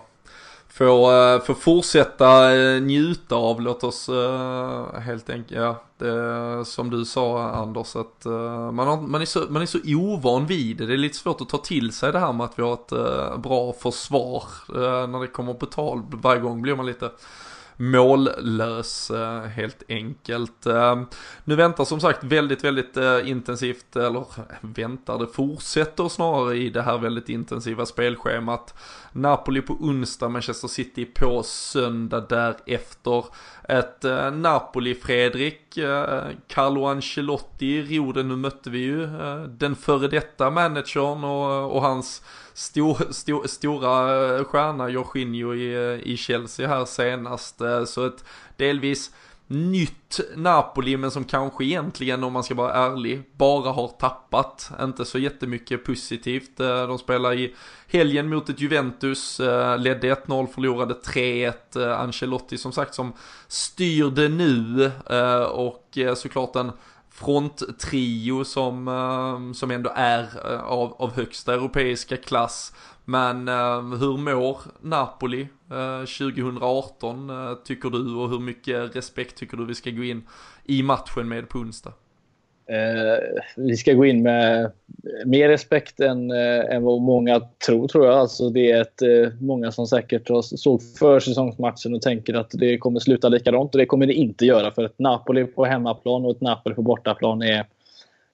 få, eh, fortsätta eh, njuta av, låt oss eh, helt enkelt, ja, det, som du sa Anders, att eh, man, har, man, är så, man är så ovan vid det. Det är lite svårt att ta till sig det här med att vi har ett bra försvar när det kommer på tal. Varje gång blir man lite mållös eh, helt enkelt. Eh, nu väntar som sagt väldigt, väldigt eh, intensivt, eller väntar, det fortsätter snarare i det här väldigt intensiva spelschemat. Napoli på onsdag, Manchester City på söndag därefter. Ett eh, Napoli, Fredrik, eh, Carlo Ancelotti i roden, nu mötte vi ju eh, den före detta managern och, och hans stor, stor, stora stjärna Jorginho i, i Chelsea här senast. Eh, så ett delvis nytt Napoli men som kanske egentligen om man ska vara ärlig bara har tappat. Inte så jättemycket positivt. Eh, de spelar i helgen mot ett Juventus, eh, ledde 1-0, förlorade 3-1. Eh, Ancelotti som sagt som styrde nu och såklart en fronttrio som, som ändå är av, av högsta europeiska klass. Men eh, hur mår Napoli eh, 2018 eh, tycker du och hur mycket respekt tycker du vi ska gå in i matchen med på onsdag? Eh, vi ska gå in med mer respekt än, eh, än vad många tror, tror jag. Alltså det är ett, eh, många som säkert såg försäsongsmatchen och tänker att det kommer sluta likadant. Och det kommer det inte göra. För ett Napoli på hemmaplan och ett Napoli på bortaplan är,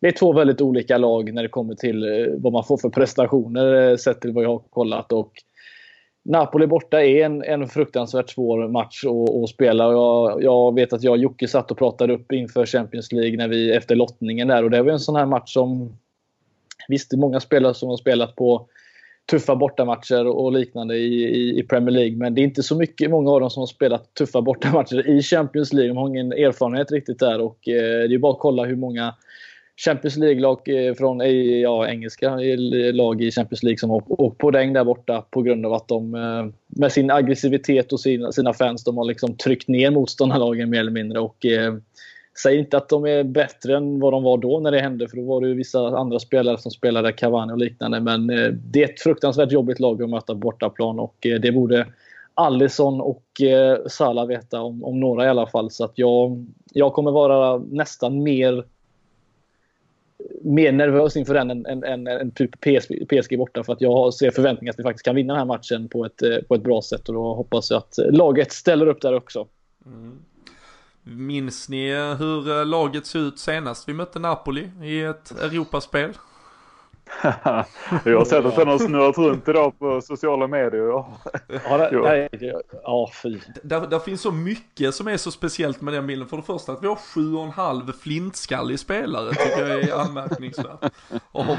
det är två väldigt olika lag när det kommer till eh, vad man får för prestationer eh, sett till vad jag har kollat. Och Napoli borta är en, en fruktansvärt svår match att, att spela. Jag, jag, vet att jag och Jocke satt och pratade upp inför Champions League när vi, efter lottningen där. Och det var en sån här match som... Visst, det är många spelare som har spelat på tuffa bortamatcher och liknande i, i, i, Premier League. Men det är inte så mycket, många av dem som har spelat tuffa bortamatcher i Champions League. De har ingen erfarenhet riktigt där. Och eh, det är bara att kolla hur många Champions League-lag eh, från eh, ja, engelska eh, lag i Champions League som har åkt på regn där borta på grund av att de med sin aggressivitet och sina, sina fans de har liksom tryckt ner motståndarlagen mer eller mindre. Och, eh, Säg inte att de är bättre än vad de var då när det hände, för då var det ju vissa andra spelare som spelade Cavani och liknande. Men eh, det är ett fruktansvärt jobbigt lag att möta bortaplan och eh, det borde Allison och eh, Salah veta om, om några i alla fall. Så att jag, jag kommer vara nästan mer mer nervös inför den än, än, än, än typ PSG, PSG borta för att jag ser förväntningar att vi faktiskt kan vinna den här matchen på ett, eh, på ett bra sätt och då hoppas jag att eh, laget ställer upp där också. Mm. Minns ni eh, hur laget såg ut senast vi mötte Napoli i ett Europaspel? jag har sett att den har snurrat runt idag på sociala medier. Ja, det, ja fy. Där, där finns så mycket som är så speciellt med den bilden. För det första att vi har sju och en halv flintskallig spelare tycker jag är anmärkningsvärt. Av, av,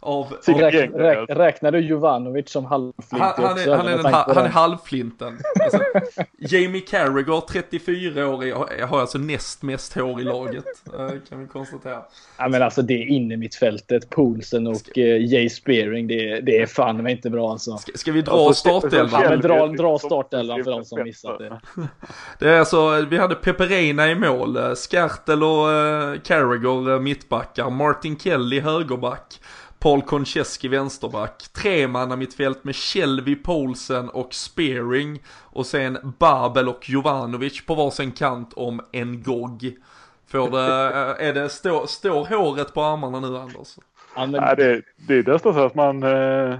av, räk, räk, räknar du Jovanovic som halvflint han, han, är, han, är den, han är halvflinten. Alltså, Jamie Carragher, 34-årig, har alltså näst mest hår i laget. Eh, kan vi konstatera. Ja men alltså det är inne mitt fältet, Poulsen och uh, Jay Spearing, det, det är fan mig inte bra alltså. Ska, ska vi dra startelvan? Ja, men dra, dra startelvan för de som missat det. Det är alltså, vi hade Peperina i mål, eh, Skertel och uh, Carragher mittbackar, Martin Kelly högerback. Paul Konchesky vänsterback, tre manna mittfält med Shelby Paulsen och Spearing och sen Babel och Jovanovic på varsin kant om en gogg. Får det, är det, står, står håret på armarna nu Anders? Ja, men... Nej, det, det är nästan så att man... Eh,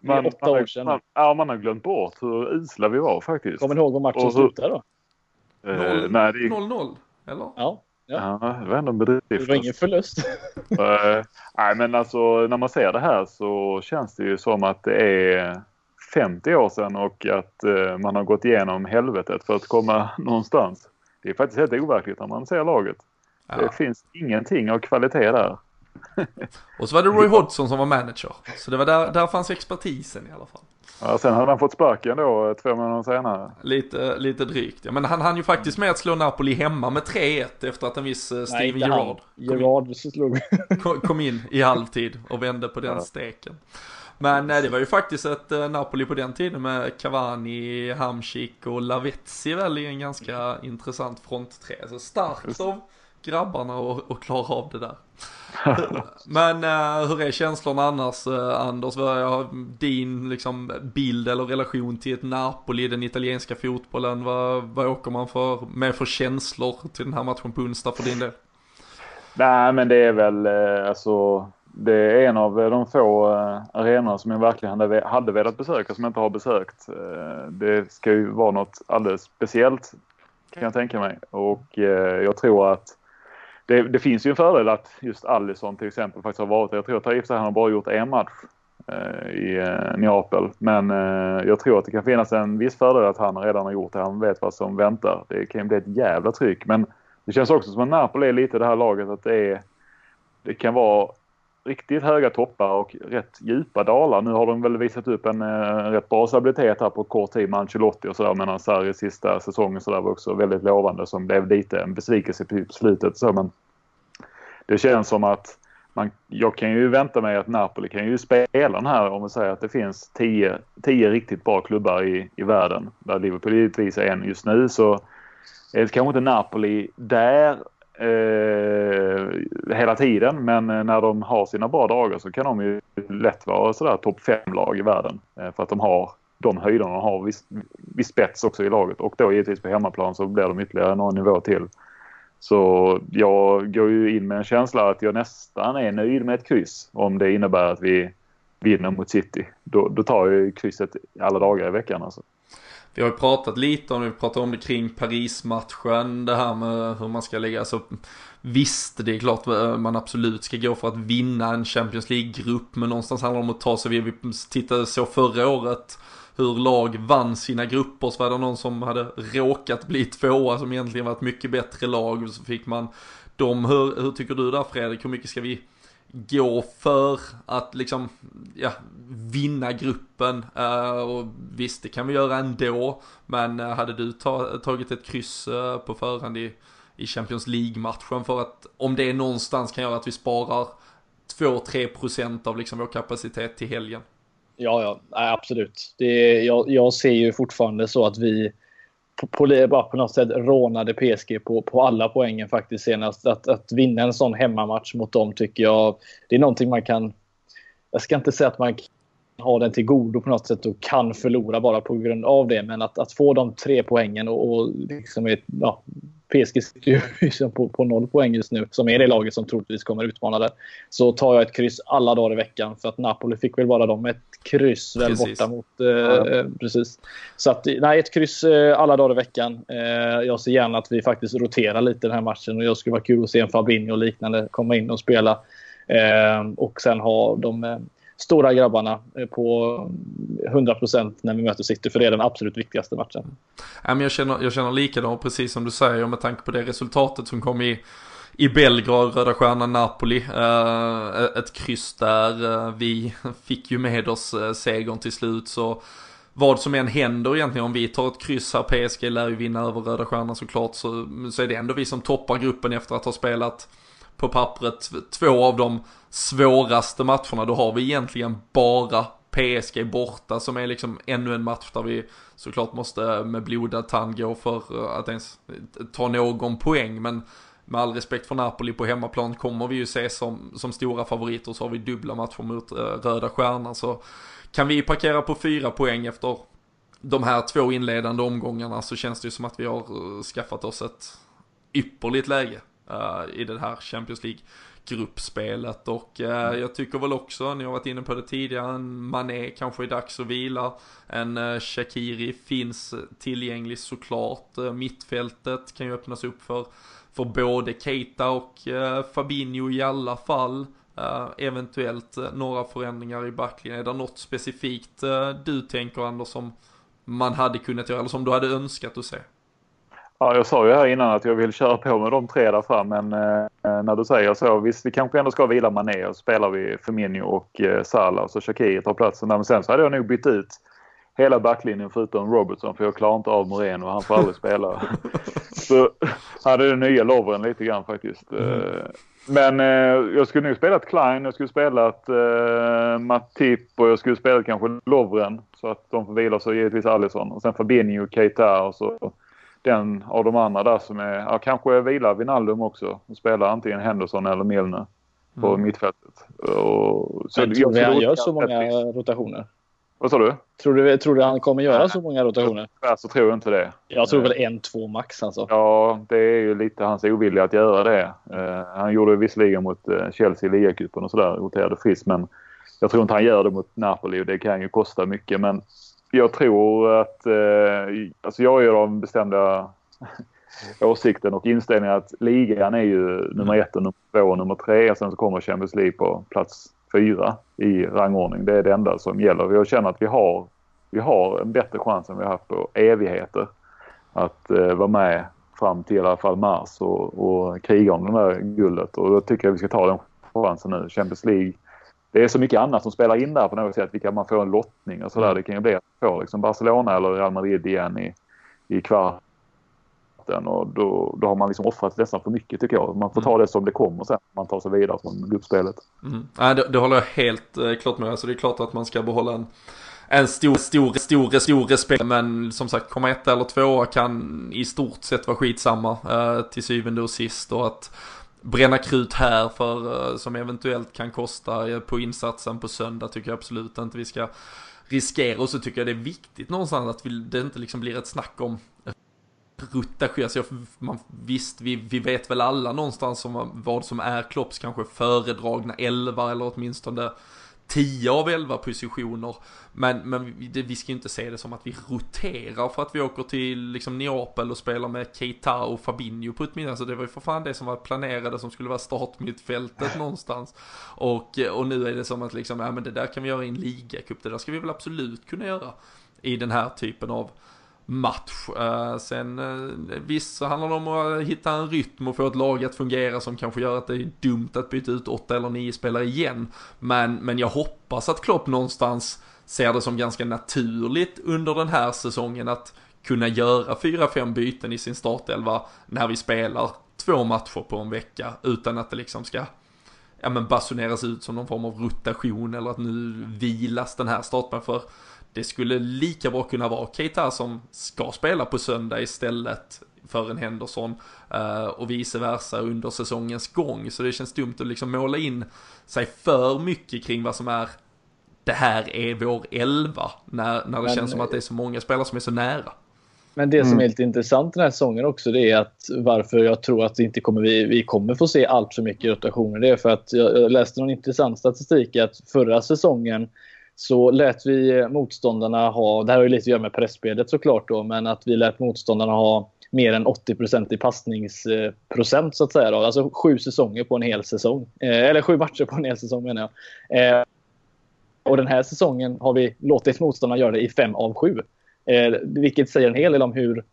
man, åtta år sedan. Man, ja, man har glömt bort hur usla vi var faktiskt. Kommer ni ihåg hur matchen slutade då? 0-0, eh, eller? Ja. Ja. ja, det var ändå en bedrift. Det var ingen förlust. uh, nej, men alltså när man ser det här så känns det ju som att det är 50 år sedan och att uh, man har gått igenom helvetet för att komma någonstans. Det är faktiskt helt overkligt när man ser laget. Ja. Det finns ingenting av kvalitet där. och så var det Roy Hodgson som var manager. Så det var där, där fanns expertisen i alla fall. Ja, sen hade han fått sparken då två månader senare. Lite, lite drygt. Ja, men han hann ju faktiskt med att slå Napoli hemma med 3-1 efter att en viss uh, Steven Gerrard Gerrard slog. Kom, kom in i halvtid och vände på den ja. steken. Men nej, det var ju faktiskt ett Napoli på den tiden med Cavani, Hamsik och Lavezzi väl i en ganska intressant frontträ. Så starkt av grabbarna att klara av det där. Men uh, hur är känslorna annars uh, Anders? Vad är din liksom, bild eller relation till ett Napoli, den italienska fotbollen? Vad, vad åker man för, med för känslor till den här matchen på onsdag för din del? Nej men det är väl uh, alltså det är en av de få uh, arenorna som jag verkligen hade, hade velat besöka som jag inte har besökt. Uh, det ska ju vara något alldeles speciellt kan jag tänka mig och uh, jag tror att det, det, finns ju en fördel att just Allison till exempel faktiskt har varit Jag tror att i och han har bara gjort en match eh, i eh, Neapel. Men eh, jag tror att det kan finnas en viss fördel att han redan har gjort det. Han vet vad som väntar. Det kan ju bli ett jävla tryck. Men det känns också som att Napoli är lite det här laget att det är det kan vara riktigt höga toppar och rätt djupa dalar. Nu har de väl visat upp en, en eh, rätt bra stabilitet här på kort tid med Ancelotti och sådär. Medan Sarri sista säsongen så där var också väldigt lovande som blev lite en besvikelse på slutet. Så, men det känns som att man, jag kan ju vänta mig att Napoli kan ju spela den här om vi säger att det finns tio, tio riktigt bra klubbar i, i världen. Där Liverpool givetvis är en just nu så är det kanske inte Napoli där eh, hela tiden. Men eh, när de har sina bra dagar så kan de ju lätt vara sådär topp fem lag i världen. Eh, för att de har de höjderna och har viss, viss spets också i laget. Och då givetvis på hemmaplan så blir de ytterligare någon nivå till. Så jag går ju in med en känsla att jag nästan är nöjd med ett kryss om det innebär att vi vinner mot City. Då, då tar jag krysset alla dagar i veckan alltså. Vi har ju pratat lite om, vi pratade om det kring Paris-matchen, det här med hur man ska lägga, alltså visst det är klart eh, man absolut ska gå för att vinna en Champions League-grupp, men någonstans handlar det om att ta sig, vi tittade så förra året, hur lag vann sina grupper så var det någon som hade råkat bli tvåa som egentligen var ett mycket bättre lag och så fick man dem. Hur, hur tycker du där Fredrik? Hur mycket ska vi gå för att liksom, ja, vinna gruppen. Uh, och visst, det kan vi göra ändå. Men uh, hade du ta, tagit ett kryss uh, på förhand i, i Champions League-matchen för att om det är någonstans kan göra att vi sparar 2-3% av liksom vår kapacitet till helgen? Ja, ja, absolut. Det, jag, jag ser ju fortfarande så att vi på, på, på något sätt rånade PSG på, på alla poängen faktiskt senast. Att, att vinna en sån hemmamatch mot dem tycker jag, det är någonting man kan... Jag ska inte säga att man har den till godo på något sätt och kan förlora bara på grund av det. Men att, att få de tre poängen och, och liksom ett, ja, PSG sitter ju på, på noll poäng just nu, som är det laget som troligtvis kommer utmana det. Så tar jag ett kryss alla dagar i veckan, för att Napoli fick väl bara dem ett kryss väl precis. borta mot... Eh, ja. Precis. Så att, nej, ett kryss eh, alla dagar i veckan. Eh, jag ser gärna att vi faktiskt roterar lite den här matchen och jag skulle vara kul att se en Fabinho och liknande komma in och spela. Eh, och sen ha de eh, stora grabbarna eh, på 100% när vi möter City, för det är den absolut viktigaste matchen. jag, känner, jag känner likadant, precis som du säger, med tanke på det resultatet som kom i i Belgrad, Röda Stjärnan, Napoli. Eh, ett kryss där. Eh, vi fick ju med oss segern till slut. Så vad som än händer egentligen om vi tar ett kryss här, PSG lär ju vinna över Röda Stjärnan såklart. Så, så är det ändå vi som toppar gruppen efter att ha spelat på pappret två av de svåraste matcherna. Då har vi egentligen bara PSG borta som är liksom ännu en match där vi såklart måste med blodad tand gå för eh, att ens ta någon poäng. Men med all respekt för Napoli på hemmaplan kommer vi ju se som, som stora favoriter så har vi dubbla matcher mot eh, Röda Stjärnan. Så kan vi parkera på fyra poäng efter de här två inledande omgångarna så känns det ju som att vi har eh, skaffat oss ett ypperligt läge i det här Champions League gruppspelet och uh, jag tycker väl också, ni har varit inne på det tidigare, en Mané kanske är dags att vila. En uh, Shakiri finns tillgänglig såklart. Mittfältet kan ju öppnas upp för, för både Keita och Fabinho i alla fall. Uh, eventuellt uh, några förändringar i backlinjen. Är det något specifikt uh, du tänker Anders som man hade kunnat göra eller som du hade önskat att se? Ja, jag sa ju här innan att jag vill köra på med de tre där fram men eh, när du säger så, visst vi kanske ändå ska vila Mané och spelar vi Firmino och eh, Salah och så Shakiri tar platsen där. Men sen så hade jag nog bytt ut hela backlinjen förutom Robertson för jag klarar inte av Moreno och han får aldrig spela. så hade det nya Lovren lite grann faktiskt. Mm. Men eh, jag skulle nog spelat Klein, jag skulle spelat eh, Matip och jag skulle spelat kanske Lovren så att de får vila så givetvis Alisson och sen Fabinho, Keita och så den av de andra där som är, ja, kanske vilar Wijnaldum också och spelar antingen Henderson eller Milner på mm. mittfältet. Och, så Men tror du han gör så många rotationer? Vad sa du? Tror du, tror du han kommer göra Nej. så många rotationer? Tyvärr så tror jag inte det. Jag tror väl en, två max alltså. Ja, det är ju lite hans ovilja att göra det. Uh, han gjorde det visserligen mot uh, Chelsea i ligacupen och sådär, roterade friskt men jag tror inte han gör det mot Napoli och det kan ju kosta mycket men jag tror att, eh, alltså jag är av den bestämda åsikten och inställningen att ligan är ju nummer ett och nummer två och nummer tre. Sen så kommer Champions League på plats fyra i rangordning. Det är det enda som gäller. Jag känner att vi har, vi har en bättre chans än vi har haft på evigheter att eh, vara med fram till i alla fall mars och, och kriga om det där guldet. Och då tycker jag vi ska ta den chansen nu. Champions League det är så mycket annat som spelar in där på något sätt. Vilka man får en lottning och sådär. Mm. Det kan ju bli att man får liksom Barcelona eller Real Madrid igen i, i kvarten. Och då, då har man liksom offrat nästan för mycket tycker jag. Man får ta mm. det som det kommer sen. Man tar sig vidare från gruppspelet. Mm. Ja, det, det håller jag helt eh, klart med. Alltså det är klart att man ska behålla en en stor, stor, stor, stor respekt. Men som sagt, komma ett eller två kan i stort sett vara skitsamma eh, till syvende och sist. Och att bränna krut här för, eh, som eventuellt kan kosta på insatsen på söndag tycker jag absolut inte vi ska riskera. Och så tycker jag det är viktigt någonstans att vi, det inte liksom blir ett snack om rutage. Alltså man, visst, vi, vi vet väl alla någonstans om vad som är Klopps kanske föredragna elva eller åtminstone 10 av 11 positioner. Men, men vi, vi ska ju inte se det som att vi roterar för att vi åker till liksom Neapel och spelar med Keita och Fabinho på ett. Alltså det var ju för fan det som var planerade som skulle vara startmittfältet någonstans. Och, och nu är det som att liksom, ja men det där kan vi göra i en ligacup, det där ska vi väl absolut kunna göra i den här typen av match. Uh, sen uh, visst så handlar det om att hitta en rytm och få ett lag att fungera som kanske gör att det är dumt att byta ut åtta eller nio spelare igen. Men, men jag hoppas att Klopp någonstans ser det som ganska naturligt under den här säsongen att kunna göra fyra, fem byten i sin startelva när vi spelar två matcher på en vecka utan att det liksom ska ja men basuneras ut som någon form av rotation eller att nu vilas den här starten för det skulle lika bra kunna vara Keita som ska spela på söndag istället för en Henderson uh, och vice versa under säsongens gång. Så det känns dumt att liksom måla in sig för mycket kring vad som är det här är vår elva när, när det Men, känns som att det är så många spelare som är så nära. Men det som mm. är lite intressant den här säsongen också det är att varför jag tror att inte kommer, vi, vi kommer få se allt för mycket rotationer. Det är för att jag läste någon intressant statistik att förra säsongen så lät vi eh, motståndarna ha, det här har ju lite att göra med pressspelet såklart då, men att vi lät motståndarna ha mer än 80% i passningsprocent så att säga. Då. Alltså sju säsonger på en hel säsong. Eh, eller sju matcher på en hel säsong menar jag. Eh, och den här säsongen har vi låtit motståndarna göra det i fem av sju. Eh, vilket säger en hel del om hur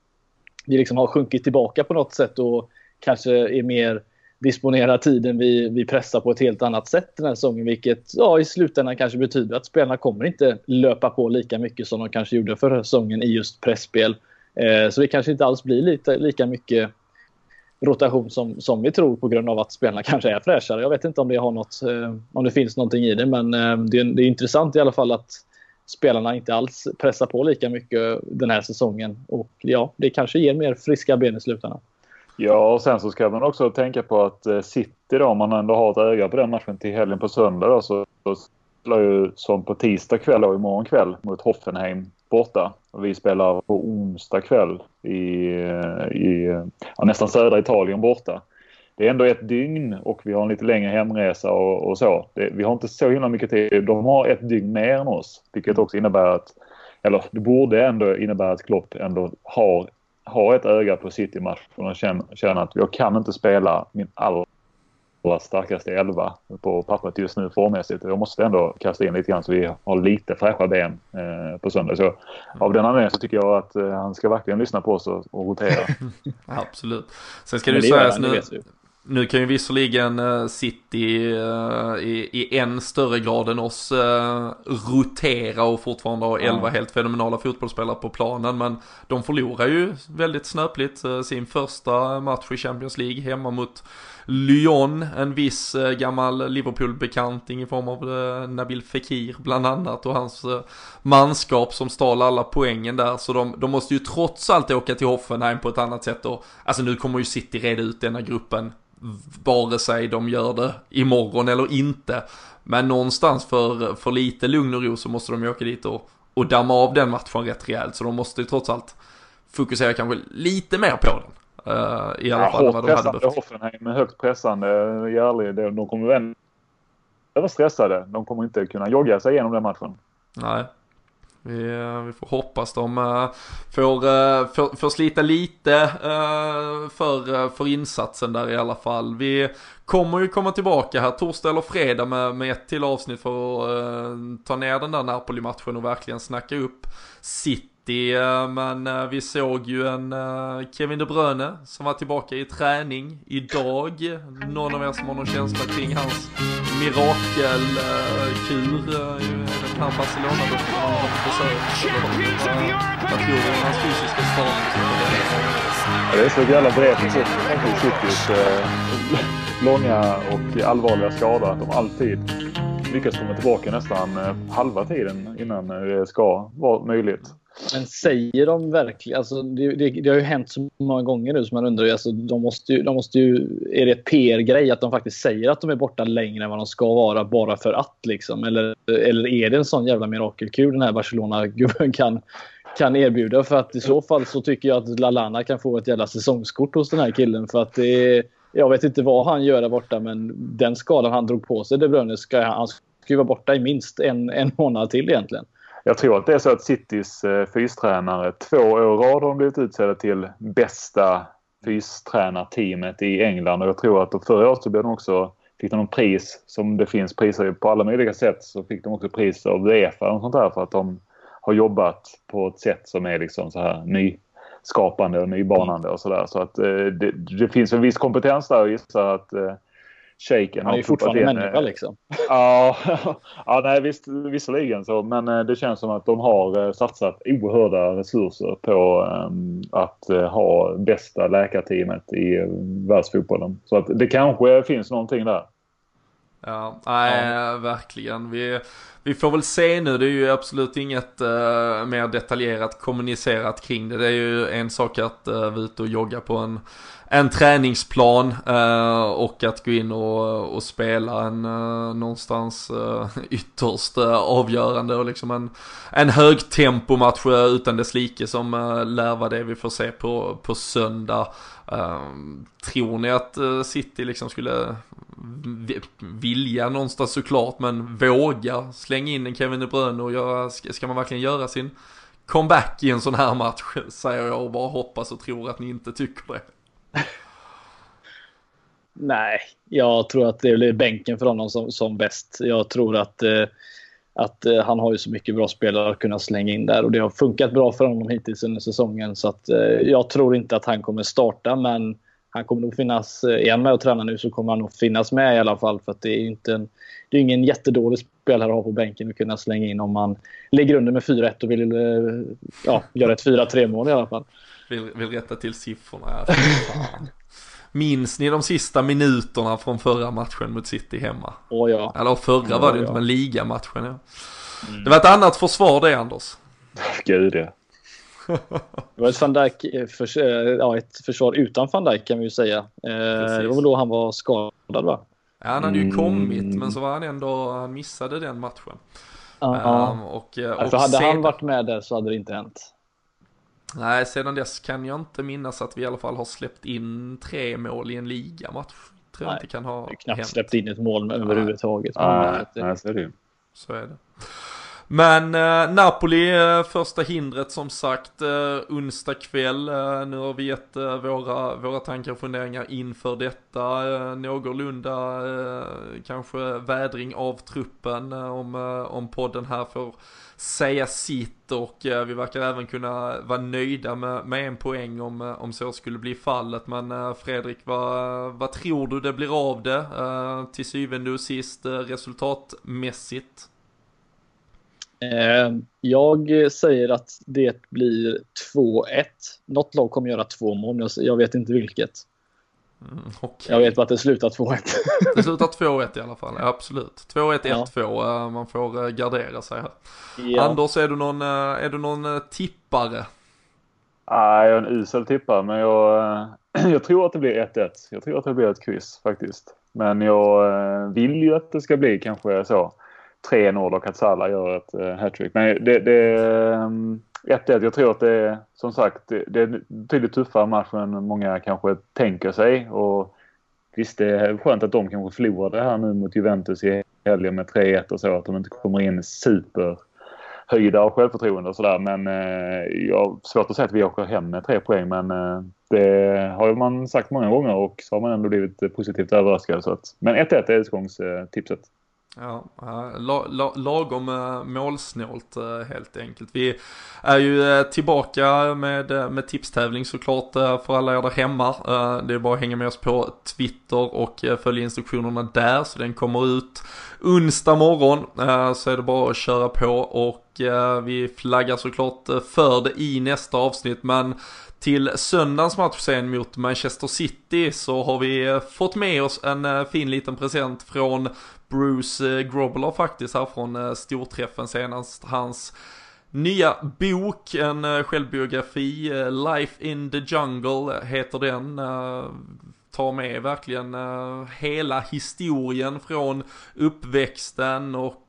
vi liksom har sjunkit tillbaka på något sätt och kanske är mer disponerar tiden vi, vi pressar på ett helt annat sätt den här säsongen. Vilket ja, i slutändan kanske betyder att spelarna kommer inte löpa på lika mycket som de kanske gjorde förra säsongen i just pressspel. Eh, så det kanske inte alls blir lite, lika mycket rotation som, som vi tror på grund av att spelarna kanske är fräschare. Jag vet inte om det, har något, eh, om det finns någonting i det men eh, det, det är intressant i alla fall att spelarna inte alls pressar på lika mycket den här säsongen. Och ja, det kanske ger mer friska ben i slutändan. Ja, och sen så ska man också tänka på att eh, City då, om man ändå har ett öga på den matchen till helgen på söndag då, så, så spelar ju som på tisdag kväll och imorgon kväll mot Hoffenheim borta. Och vi spelar på onsdag kväll i, eh, i ja, nästan södra Italien borta det är ändå ett dygn och vi har en lite längre hemresa och, och så. Det, vi har inte så himla mycket tid. De har ett dygn mer än oss. Vilket också innebär att, eller det borde ändå innebära att Klopp ändå har, har ett öga på City-matchen och känner, känner att jag kan inte spela min allra starkaste elva på pappret just nu formmässigt. Jag måste ändå kasta in lite grann så vi har lite fräscha ben eh, på söndag. Så av den anledningen så tycker jag att eh, han ska verkligen lyssna på oss och, och rotera. Absolut. Sen ska det ju sägas nu, nu kan ju visserligen uh, City uh, i, i en större grad än oss uh, rotera och fortfarande ha elva helt fenomenala fotbollsspelare på planen. Men de förlorar ju väldigt snöpligt sin första match i Champions League hemma mot Lyon, en viss eh, gammal Liverpool-bekanting i form av eh, Nabil Fekir bland annat och hans eh, manskap som stal alla poängen där. Så de, de måste ju trots allt åka till Hoffenheim på ett annat sätt och alltså nu kommer ju City reda ut denna gruppen vare sig de gör det imorgon eller inte. Men någonstans för, för lite lugn och ro så måste de ju åka dit och, och damma av den matchen rätt rejält. Så de måste ju trots allt fokusera kanske lite mer på den. Uh, I alla ja, fall vad de hade behövt. Hoffenheim är högt pressande. Järlig. De kommer väl vara stressade. De kommer inte kunna jogga sig igenom den matchen. Nej. Vi, eh, vi får hoppas de får, får, får, slita lite för, för insatsen där i alla fall. Vi kommer ju komma tillbaka här torsdag eller fredag med, med ett till avsnitt för att ta ner den där Napoli-matchen och verkligen snacka upp sitt det, eh, men eh, vi såg ju en eh, Kevin De Bruyne som var tillbaka i träning idag. Någon av er som har någon känsla kring hans mirakelkur, den här Barcelona då han har på besök. Vad tror du om hans fysiska status? Ja, det är så jävla brett i Citys långa och allvarliga skada. att de alltid lyckas komma tillbaka nästan halva tiden innan det ska vara möjligt. Men säger de verkligen, alltså det, det, det, har ju hänt så många gånger nu som man undrar, alltså de måste ju, de måste ju, är det ett PR-grej att de faktiskt säger att de är borta längre än vad de ska vara bara för att liksom? Eller, eller är det en sån jävla mirakelkur den här Barcelona-gubben kan, kan erbjuda? För att i så fall så tycker jag att Lalana kan få ett jävla säsongskort hos den här killen för att det är, jag vet inte vad han gör där borta men den skadan han drog på sig, De Bruyne, ska han ska ju vara borta i minst en, en månad till egentligen. Jag tror att det är så att Citys eh, fystränare två år i rad har blivit utsedda till bästa fystränarteamet i England och jag tror att förra året så blev de också fick de någon pris som det finns priser på alla möjliga sätt så fick de också pris av Uefa och sånt där för att de har jobbat på ett sätt som är liksom så här nyskapande och nybanande och sådär. Så att eh, det, det, finns en viss kompetens där och gissar att eh, shaken. Han är ju fortfarande människa liksom. Ja, ja nej, visst, visserligen så. Men eh, det känns som att de har eh, satsat oerhörda resurser på um, att ha bästa läkarteamet i världsfotbollen. Så att det kanske finns någonting där. Ja, nej, ja. verkligen. Vi, vi får väl se nu, det är ju absolut inget uh, mer detaljerat kommunicerat kring det. Det är ju en sak att uh, vara ute och jogga på en, en träningsplan uh, och att gå in och, och spela en uh, någonstans uh, ytterst avgörande och liksom en, en högtempomatch utan dess like som uh, lär vara det vi får se på, på söndag. tror ni att City liksom skulle vilja någonstans såklart men våga slänga in en Kevin De Bruyne och göra, ska, man verkligen göra sin comeback i en sån här match säger jag och bara hoppas och tror att ni inte tycker det. Nej, jag tror att det blir bänken för honom som, som bäst. Jag tror att, eh, att eh, han har ju så mycket bra spelare att kunna slänga in där och det har funkat bra för honom hittills under säsongen så att eh, jag tror inte att han kommer starta men han kommer nog finnas, är han med och tränar nu så kommer han nog finnas med i alla fall för att det är ju inte en, det är ingen jättedålig spelare att ha på bänken att kunna slänga in om man ligger under med 4-1 och vill ja, göra ett 4-3 mål i alla fall. Vill, vill rätta till siffrorna. Minns ni de sista minuterna från förra matchen mot City hemma? Åh ja. Eller förra ja, var det ja. inte, men ligamatchen ja. Mm. Det var ett annat försvar det Anders. Gud ja. Det var ett, van Dijk, eh, för, eh, ja, ett försvar utan van Dijk kan vi ju säga. Eh, det var väl då han var skadad va? Ja han hade ju mm. kommit men så var han ändå, han missade den matchen. Uh -huh. um, och, och alltså, hade sedan... han varit med där så hade det inte hänt. Nej, sedan dess kan jag inte minnas att vi i alla fall har släppt in tre mål i en ligamatch. Tror jag inte kan ha vi knappt hänt. släppt in ett mål överhuvudtaget. Nej, nej, så är det Så är det. Men eh, Napoli, eh, första hindret som sagt, eh, onsdag kväll. Eh, nu har vi gett eh, våra, våra tankar och funderingar inför detta. Eh, någorlunda eh, kanske vädring av truppen eh, om, eh, om podden här får säga sitt och eh, vi verkar även kunna vara nöjda med, med en poäng om, eh, om så skulle bli fallet. Men eh, Fredrik, vad, vad tror du det blir av det eh, till syvende och sist resultatmässigt? Jag säger att det blir 2-1. Något lag kommer göra två mål, jag vet inte vilket. Mm, okay. Jag vet bara att det slutar 2-1. det slutar 2-1 i alla fall, ja, absolut. 2-1, 1-2, ja. man får gardera sig här. Ja. Anders, är du någon, är du någon tippare? Ah, jag är en usel tippare, men jag, jag tror att det blir 1-1. Jag tror att det blir ett kryss faktiskt. Men jag vill ju att det ska bli kanske så 3-0 och att Salah gör ett eh, hattrick. Men det, det, ehm, 1-1. Jag tror att det är som sagt det är en betydligt tuffare match än många kanske tänker sig. Och visst, det är skönt att de kanske förlorade här nu mot Juventus i helgen med 3-1 och så. Att de inte kommer in superhöjda av självförtroende och sådär. Men eh, jag har svårt att säga att vi åker hem med tre poäng. Men eh, det har man sagt många gånger och så har man ändå blivit positivt överraskad. Så att, men 1-1 är utgångstipset. Ja, la, la, lagom eh, målsnålt eh, helt enkelt. Vi är ju eh, tillbaka med, med tipstävling såklart för alla er där hemma. Det är bara att hänga med oss på Twitter och följa instruktionerna där så den kommer ut onsdag morgon. Så är det bara att köra på och vi flaggar såklart för det i nästa avsnitt men till söndagens match sen mot Manchester City så har vi fått med oss en fin liten present från Bruce eh, Grobbler faktiskt här från eh, storträffen senast. Hans nya bok, en eh, självbiografi, Life in the Jungle heter den. Tar med verkligen hela historien från uppväxten och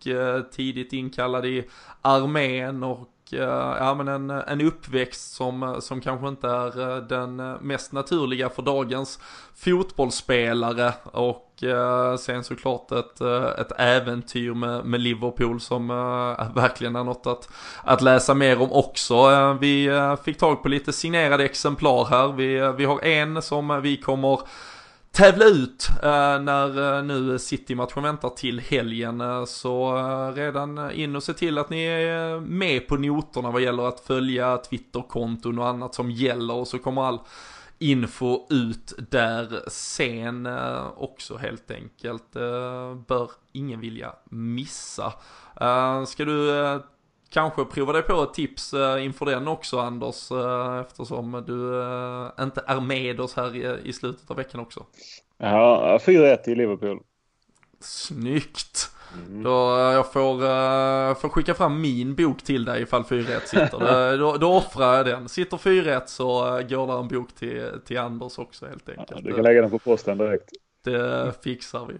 tidigt inkallad i armén och Eh, ja, men en, en uppväxt som, eh, som kanske inte är eh, den mest naturliga för dagens fotbollsspelare och sen såklart ett, ett äventyr med, med Liverpool som verkligen är något att, att läsa mer om också. Vi fick tag på lite signerade exemplar här. Vi, vi har en som vi kommer tävla ut eh, när eh, nu City-matchen väntar till helgen. Eh, så redan in och se till att ni är med på noterna vad gäller att följa Twitterkonton och annat som gäller och så kommer all info ut där sen också helt enkelt. Bör ingen vilja missa. Ska du kanske prova dig på ett tips inför den också Anders eftersom du inte är med oss här i slutet av veckan också. Ja, 4-1 i Liverpool. Snyggt! Mm. Då eh, jag får, får skicka fram min bok till dig ifall 4 sitter. då, då offrar jag den. Sitter 4 så går det en bok till, till Anders också helt enkelt. Ja, du kan lägga den på posten direkt. Det fixar vi.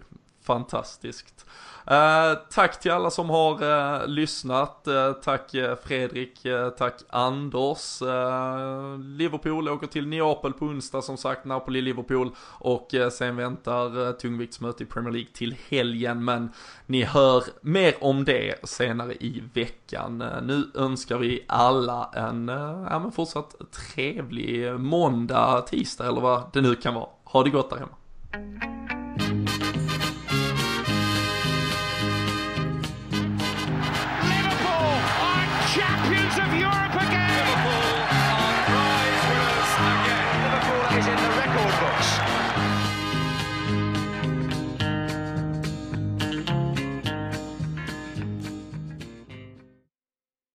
Fantastiskt. Eh, tack till alla som har eh, lyssnat. Eh, tack eh, Fredrik, eh, tack Anders. Eh, Liverpool åker till Neapel på onsdag som sagt, Napoli-Liverpool. Och sen väntar tungviktsmöte i Premier League till helgen. Men ni hör mer om det senare i veckan. nu önskar vi alla en ja, men fortsatt trevlig måndag, tisdag eller vad det nu kan vara. Ha det gott där hemma.